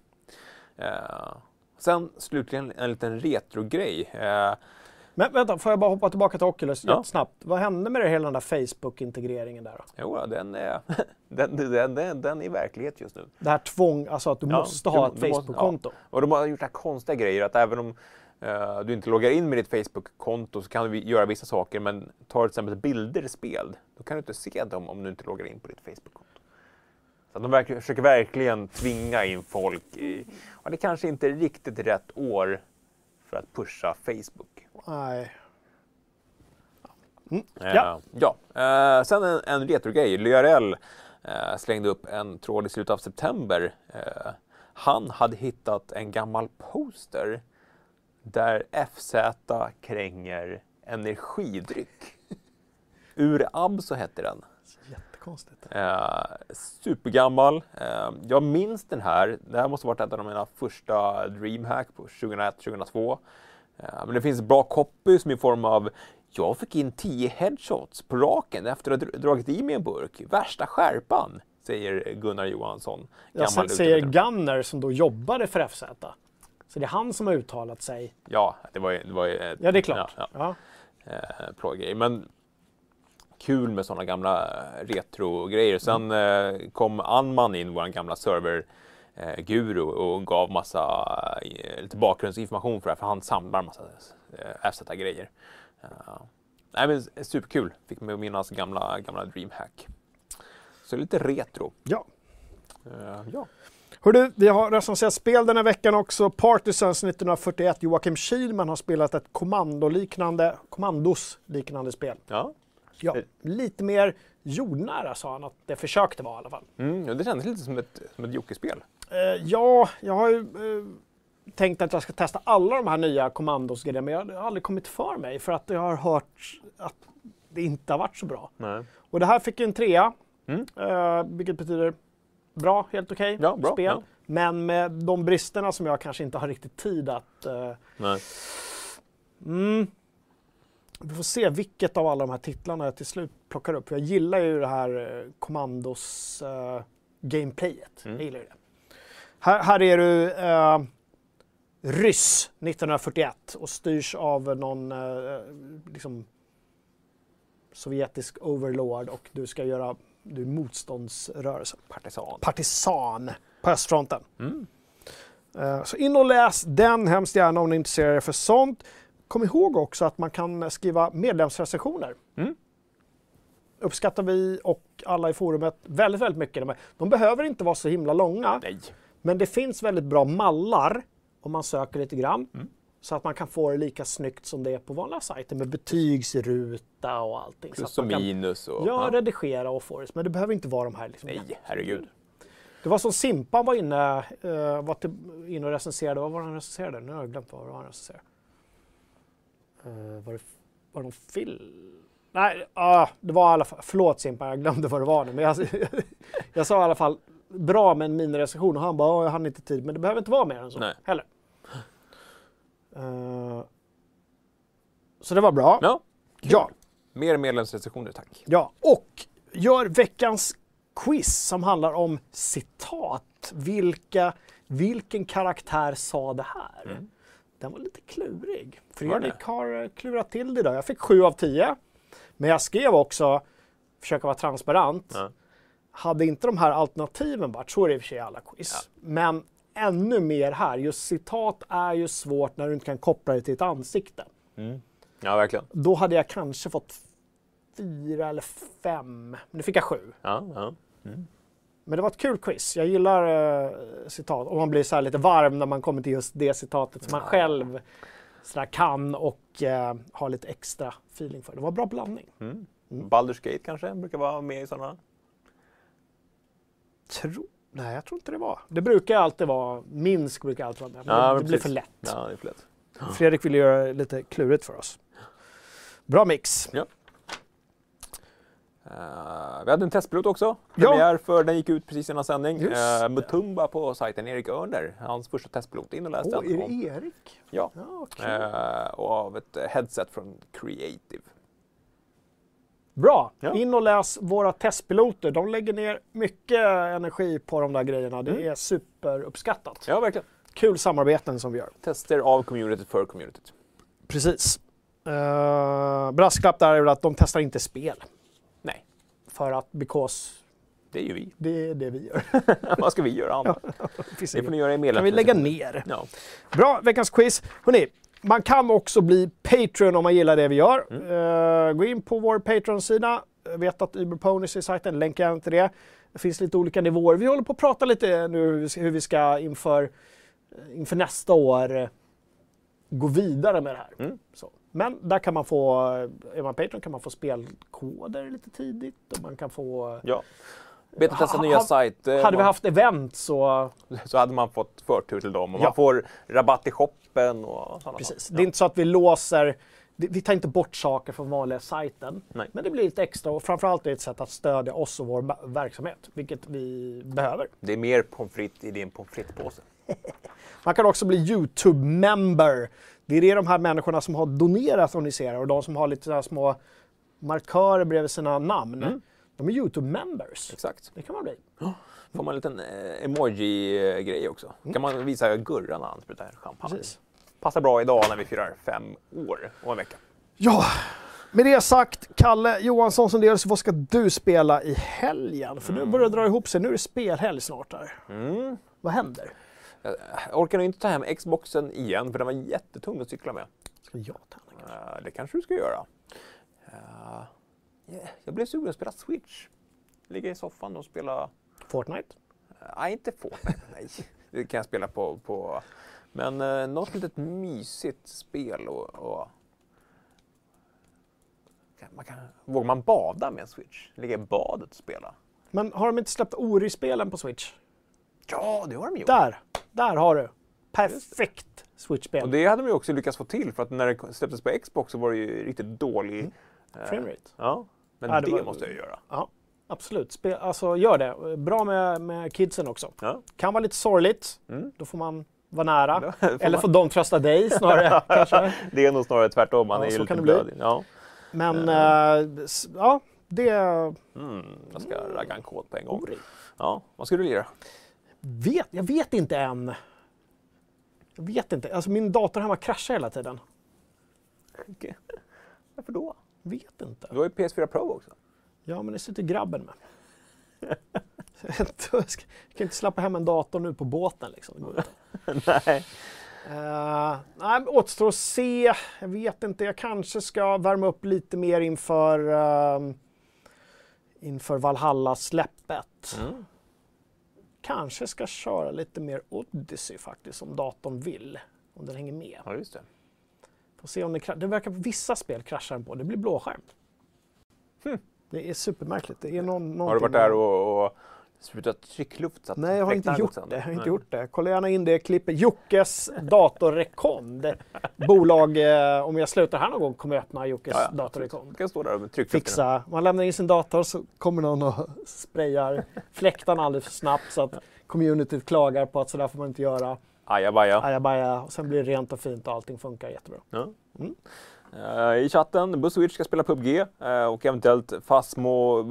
Eh, sen slutligen en liten retro-grej. Eh, Men vänta, får jag bara hoppa tillbaka till Oculus Ja. jättesnabbt. Vad hände med det hela den där Facebook-integreringen där då? jo, den är, den, den, den, den är verklighet just nu. Det här tvång, alltså att du Ja, måste ha ett Facebook-konto. Och de har gjort här konstiga grejer att även om eh, du inte loggar in med ditt Facebook-konto så kan du göra vissa saker men tar till exempel bilder i spel, då kan du inte se dem om du inte loggar in på ditt Facebook-konto. Så de verkligen, försöker verkligen tvinga in folk i, och det kanske inte är riktigt rätt år för att pusha Facebook. Nej. Eh, Ja. ja. Eh, sen en, en retrogrej. Lyarell eh, slängde upp en tråd i slutet av september. Eh, han hade hittat en gammal poster där FZ kränger energidryck. Ur Abso hette den. Jättekonstigt. Eh, supergammal. Eh, jag minns den här. Det här måste ha varit ett av mina första DreamHack på 2001-2002. Eh, men det finns bra copies i form av jag fick in 10 headshots på raken efter att ha dr- dragit i mig en burk. Värsta skärpan, säger Gunnar Johansson. Jag säger. Gunner som då jobbade för FZ. Så det är han som har uttalat sig. Ja, det var ju... Det var ju ett- Ja, det är klart. Ja, Ja. eh. Men kul med sådana gamla eh, retro-grejer. Sen eh, kom Anman in, vår gamla server eh, guru och gav massa eh, lite bakgrundsinformation för det här, för han samlar massa eh, FZ-grejer. Uh, nej men superkul, fick mig att minnas gamla, gamla DreamHack. Så lite retro. ja. Eh, ja. Hördu, vi har recenserat spel den här veckan också. Partisans 1941. Joakim Kihlman har spelat ett kommandoliknande, kommandos-liknande spel. ja. Ja, lite mer jordnära sa han att det försökte vara i alla fall. Mm, det kändes lite som ett, som ett Jocke-spel. Eh, ja, jag har ju eh, tänkt att jag ska testa alla de här nya kommandosgrejerna men jag har aldrig kommit för mig för att jag har hört att det inte har varit så bra. Nej. Och det här fick en trea, Mm. eh, vilket betyder bra, helt okej Ja, bra, spel. ja. Men med de bristerna som jag kanske inte har riktigt tid att... Eh, Nej. mm, vi får se vilket av alla de här titlarna jag till slut plockar upp. För jag gillar ju det här eh, kommandos eh, gameplayet. Mm. Jag gillar ju det. Här, här är du eh, ryss 1941 och styrs av någon eh, liksom, sovjetisk overlord och du ska göra du är motståndsrörelsen. Partisan. Partisan på östfronten. Mm. Eh, Så in och läs den hemskt gärna om ni är intresserade för sånt. Kom ihåg också att man kan skriva medlemsrecensioner. Mm. Uppskattar vi och alla i forumet väldigt, väldigt mycket. De- De behöver inte vara så himla långa, Nej. men det finns väldigt bra mallar om man söker lite grann. Mm. Så att man kan få det lika snyggt som det är på vanliga sajter med betygsruta och allting. Plus så och att man kan minus och... ja, redigera och få det. Men det behöver inte vara de här. Liksom, Nej, herregud. det var som Simpan var inne, eh, var till, inne och recenserade. Vad var han recenserade? Nu har jag glömt vad han recenserade. Eh, var, det, var det någon film? Nej, ah, det var i alla fall, förlåt Simpan, jag glömde vad det var nu. Men jag, jag sa i alla fall bra med en minirecension och han bara, "Ja, jag hann inte tid. Men det behöver inte vara mer än så Nej. heller. Eh, så det var bra. Ja, ja. mer medlemsrecensioner tack. Ja, och gör veckans quiz som handlar om citat. Vilka, vilken karaktär sa det här? Mm. Den var lite klurig. Fredrik har eh, klurat till det idag. Jag fick 7 av 10. Men jag skrev också, försöka vara transparent. Ja. Hade inte de här alternativen varit, så är det i och för sig i alla quiz. Men ännu mer här. Just citat är ju svårt när du inte kan koppla det till ett ansikte. Ja, verkligen. Då hade jag kanske fått fyra eller fem. Men nu fick jag sju. Ja, ja. Men det var ett kul quiz. Jag gillar eh, citat. Och man blir så här lite varm när man kommer till just det citatet som man själv så kan och eh, har lite extra feeling för. Det var en bra blandning. Mm. Baldur's Gate kanske brukar vara med i sådana. Tro... Nej, jag tror inte det var. Det brukar alltid vara, Minsk brukar alltid vara med. Men Ja, det blir för lätt. Ja, det är för lätt. Fredrik vill göra det lite klurigt för oss. Bra mix. Ja. Eh, vi hade en testpilot också. Ja. Premiär för den gick ut precis innan sändning. Uh. Mutumba på sajten Erik Örner. Hans första testpilot. In och läs Åh, den. är det Erik? Ja. Ja, kul. Eh, och av ett headset från Creative. Bra! Ja. In och läs våra testpiloter. De lägger ner mycket energi på de där grejerna. Det Mm. är superuppskattat. Ja, verkligen. Kul samarbeten som vi gör. Tester av communityt för communityt. Precis. Uh, brasklapp där är väl att de testar inte spel. Nej, För att, because det är ju vi. det är det vi gör. Vad ska vi göra annat? Det får ni göra i kan vi lägga ner. Ja. Bra, veckans quiz. Hörrni, man kan också bli Patreon om man gillar det vi gör. Mm. Eh, gå in på vår Patreon-sida. Jag vet att Uber Ponies är sajten, länkar jag till det. Det finns lite olika nivåer. Vi håller på att prata lite nu hur vi ska- hur vi ska inför, eh, inför nästa år eh, gå vidare med det här. Mm. Så. Men där kan man få, är man Patreon kan man få spelkoder lite tidigt och man kan få ja. Betatesta Ha- nya ha- sajter. hade vi Man- haft event så så hade man fått förtur till dem. Och Ja. Man får rabatt i shoppen och sådana Precis. saker. Det är inte så att vi låser, vi tar inte bort saker från vanliga sajten. Nej. Men det blir lite extra och framförallt är det ett sätt att stödja oss och vår verksamhet, vilket vi behöver. Det är mer pommes frites i din pommes frites-påse. Man kan också bli YouTube-member. Det är det de här människorna som har donerat och ni ser och de som har lite så här små markörer bredvid sina namn. Mm. De är YouTube-members. Exakt. Det kan man bli. Får man en liten eh, emoji-grej också. kan man visa Gurra när han sprutar champagne. Precis. Passar bra idag när vi firar fem år och en vecka. Ja, med det sagt, Kalle Johansson som dels, vad ska du spela i helgen? För nu börjar det dra ihop sig, nu är det spelhelg snart där. Mm. Vad händer? Jag orkar nog inte ta hem Xboxen igen för den var jättetung att cykla med. Ska jag ta den? Eh, det kanske du ska göra. Eh, yeah, Jag blev sugen att spela Switch. Ligga i soffan och spela... Fortnite? eh, Nej, inte Fortnite. nej. Det kan jag spela på... på men uh, något litet mysigt spel och... och man kan, vågar man bada med en Switch? Ligga i badet och spela? Men har de inte släppt Ori-spelen på Switch? Ja, det har de gjort. Där! Där har du! Perfekt Switch-spel. Och det hade de ju också lyckats få till för att när det släpptes på Xbox så var det ju riktigt dålig... eh, Framerate. Ja, men Ja, det det, var- måste jag göra. Ja, absolut. Spel, alltså gör det. Bra med, med kidsen också. Ja. Kan vara lite sorgligt. Mm. Då får man vara nära. Får Eller man- får de trösta dig snarare kanske. Det är nog snarare tvärtom. Man Ja, är ju lite blödig. Ja. Men s- ja, det... Mm, jag ska ragga en kod på en gång. Ori. Ja, vad ska du lira? Vet, jag vet inte än. Jag vet inte. Alltså min dator hemma kraschar hela tiden. Okej. Varför då? Vet inte. Du har ju PS4 Pro också. Ja, men det sitter grabben med. jag kan inte släppa hem en dator nu på båten liksom. Nej. Uh, nej, återstår att se. Jag vet inte. Jag kanske ska värma upp lite mer inför, ehm, inför Valhalla-släppet. Mm. Kanske ska köra lite mer Odyssey faktiskt, om datorn vill. Om den hänger med. Ja, just det. Får se om det, det verkar vissa spel kraschar den på. Det blir blåskärm. Hmm. Det är supermärkligt. Det är någon, Har du varit där och, och sprutat tryckluft? Så Nej, jag har inte gjort det. Jag har inte Nej. gjort det. Kolla gärna in det klippet. Jockes datorrekond. Bolag, eh, om jag slutar här någon gång, kommer jag öppna Jockes Ja, ja, datorrekond. Kan stå där med. Fixa. Man lämnar in sin dator så kommer någon och sprayar fläktarna alldeles för snabbt så att communityt klagar på att sådär får man inte göra. Ajabaja. Ajabaja. Och sen blir det rent och fint och allting funkar jättebra. Ja. Mm. Eh, I chatten, Buzzwitch ska spela PubG eh, och eventuellt Fasmo,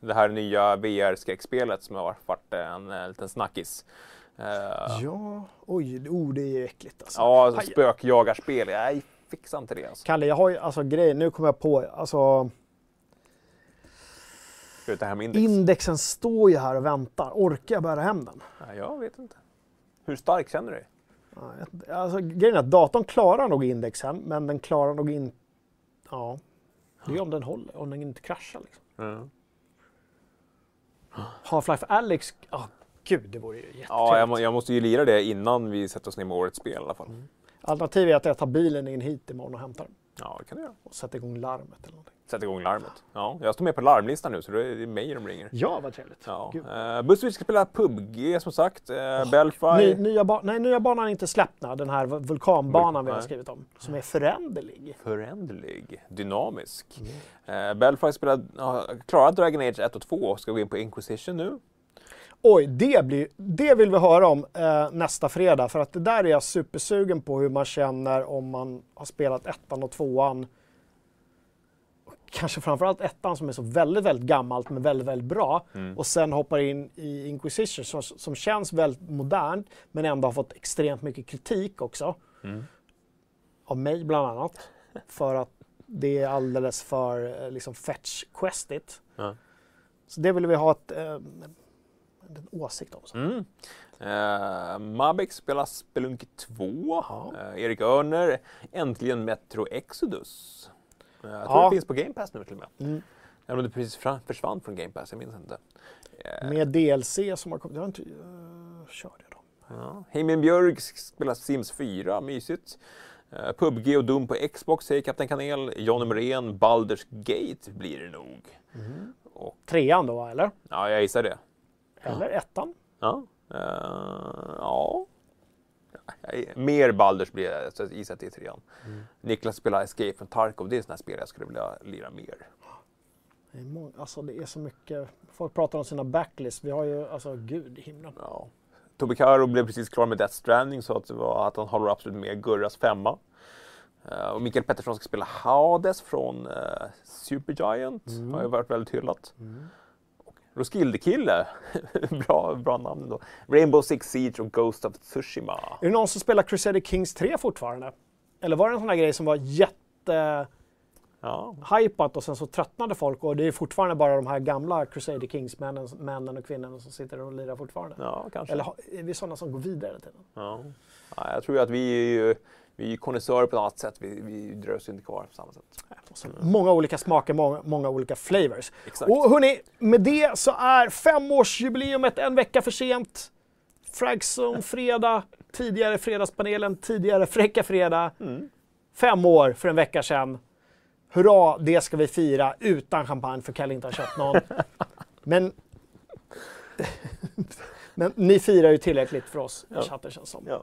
det här nya VR-skräckspelet som har varit en eh, liten snackis. Ja, oj, oh, det är äckligt alltså. Ja, alltså spökjagarspel. Nej, fixar inte det alltså. Kalle, jag har ju alltså grejer, nu kommer jag på, alltså index? indexen står ju här och väntar. Orkar jag bära hem den? Nej, jag vet inte. Hur stark känner du dig? Ja, Alltså, grejen är att datorn klarar nog indexen, men den klarar nog inte... Ja, det är om den håller, om den inte kraschar. Liksom. Mm. Half-Life Alyx, ja gud det vore ju jättetrevligt. Ja, jag, må, jag måste ju lira det innan vi sätter oss ner med årets spel i alla fall. Alternativet är att jag tar bilen in hit imorgon och hämtar den Ja, det kan du göra. och sätter igång larmet eller någonting. Sätt igång larmet. Ja, jag står med på larmlistan nu så det är mig de ringer. Ja, vad trevligt. Ja. Uh, Buzzfeed ska spela PubG som sagt. Uh, Belfry. Ny, nya, ba- nej, nya banan är inte släppt, nej, den här vulkanbanan vi har skrivit om, som är föränderlig. Föränderlig, dynamisk. Uh, Belfry spelar, uh, klarat Dragon Age 1 och 2 och ska gå in på Inquisition nu. Oj, det, blir, det vill vi höra om eh, nästa fredag, för att det där är jag supersugen på hur man känner om man har spelat ettan och tvåan. Kanske framförallt ettan som är så väldigt, väldigt gammalt men väldigt, väldigt bra. Och sen hoppar in i Inquisition som, som känns väldigt modernt men ändå har fått extremt mycket kritik också. Av mig bland annat. För att det är alldeles för eh, liksom fetch-questigt. Ja. Så det vill vi ha ett, eh, en åsikt om. Så. Mm. Uh, Mabek spelar Spelunky 2. Ja. Eh, Erik Örner, äntligen Metro Exodus. Eh, jag tror Ja. det finns på Game Pass nu till och med. Mm. Även om det precis försvann från Game Pass, jag minns inte. Eh, Med DLC som har kommit. Jag har inte... Uh, körde jag dem? Ja. Heimin Björk spelar Sims 4, mysigt. Uh, PubG och Doom på Xbox säger Kapten Kanel. Johnny Morén, Baldur's Gate blir det nog. Och, Trean då, eller? ja, jag gissar det. Eller ettan? Ja. Eh, ja. Mer Baldur's blir så jag gissar att det är trean. Niklas spelar Escape from Tarkov, det är sådana spel jag skulle vilja lira mer. Det är, må- alltså, det är så mycket. Folk pratar om sina backlist. Vi har ju, alltså gud i himlen. Ja. Tobbe Caro blev precis klar med Death Stranding så att, det var att han håller absolut med Gurras femma. Eh, och Mikael Pettersson ska spela Hades från uh, Supergiant. Har ju varit väldigt hyllat. Och Roskilde-kille, bra, bra namn då. Rainbow Six Siege och Ghost of Tsushima. Är det någon som spelar Crusader Kings 3 fortfarande? Eller var det en sån här grej som var jätte Ja, hypat och sen så tröttnade folk och det är fortfarande bara de här gamla Crusader Kings-männen männen och kvinnorna som sitter och lirar fortfarande? ja kanske. Eller är vi sådana som går vidare hela tiden? Ja. Ja, jag tror ju att vi är ju vi är konnässörer på ett annat sätt. Vi, vi drös ju inte kvar på samma sätt. Många olika smaker, många, många olika flavors. Exakt. Och hörni, med det så är femårsjubileumet en vecka för sent. Fragzone fredag, tidigare Fredagspanelen, tidigare Fräcka Fredag. Fem år för en vecka sedan. Hurra, det ska vi fira utan champagne för Kalle inte har köpt någon. Men, men ni firar ju tillräckligt för oss i chatten känns som. Ja.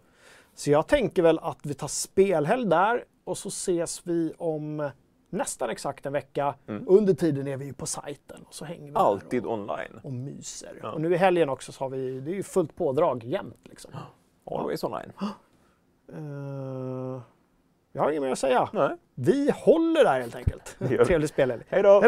Så jag tänker väl att vi tar spelhelg där och så ses vi om nästan exakt en vecka. Under tiden är vi ju på sajten och så hänger vi Alltid och, online. och myser. Och nu i helgen också så har vi, det är ju fullt pådrag jämt liksom. Always online. Uh, jag har inget mer att säga. Nej. Vi håller där helt enkelt. Trevlig spelhelg. Hej då!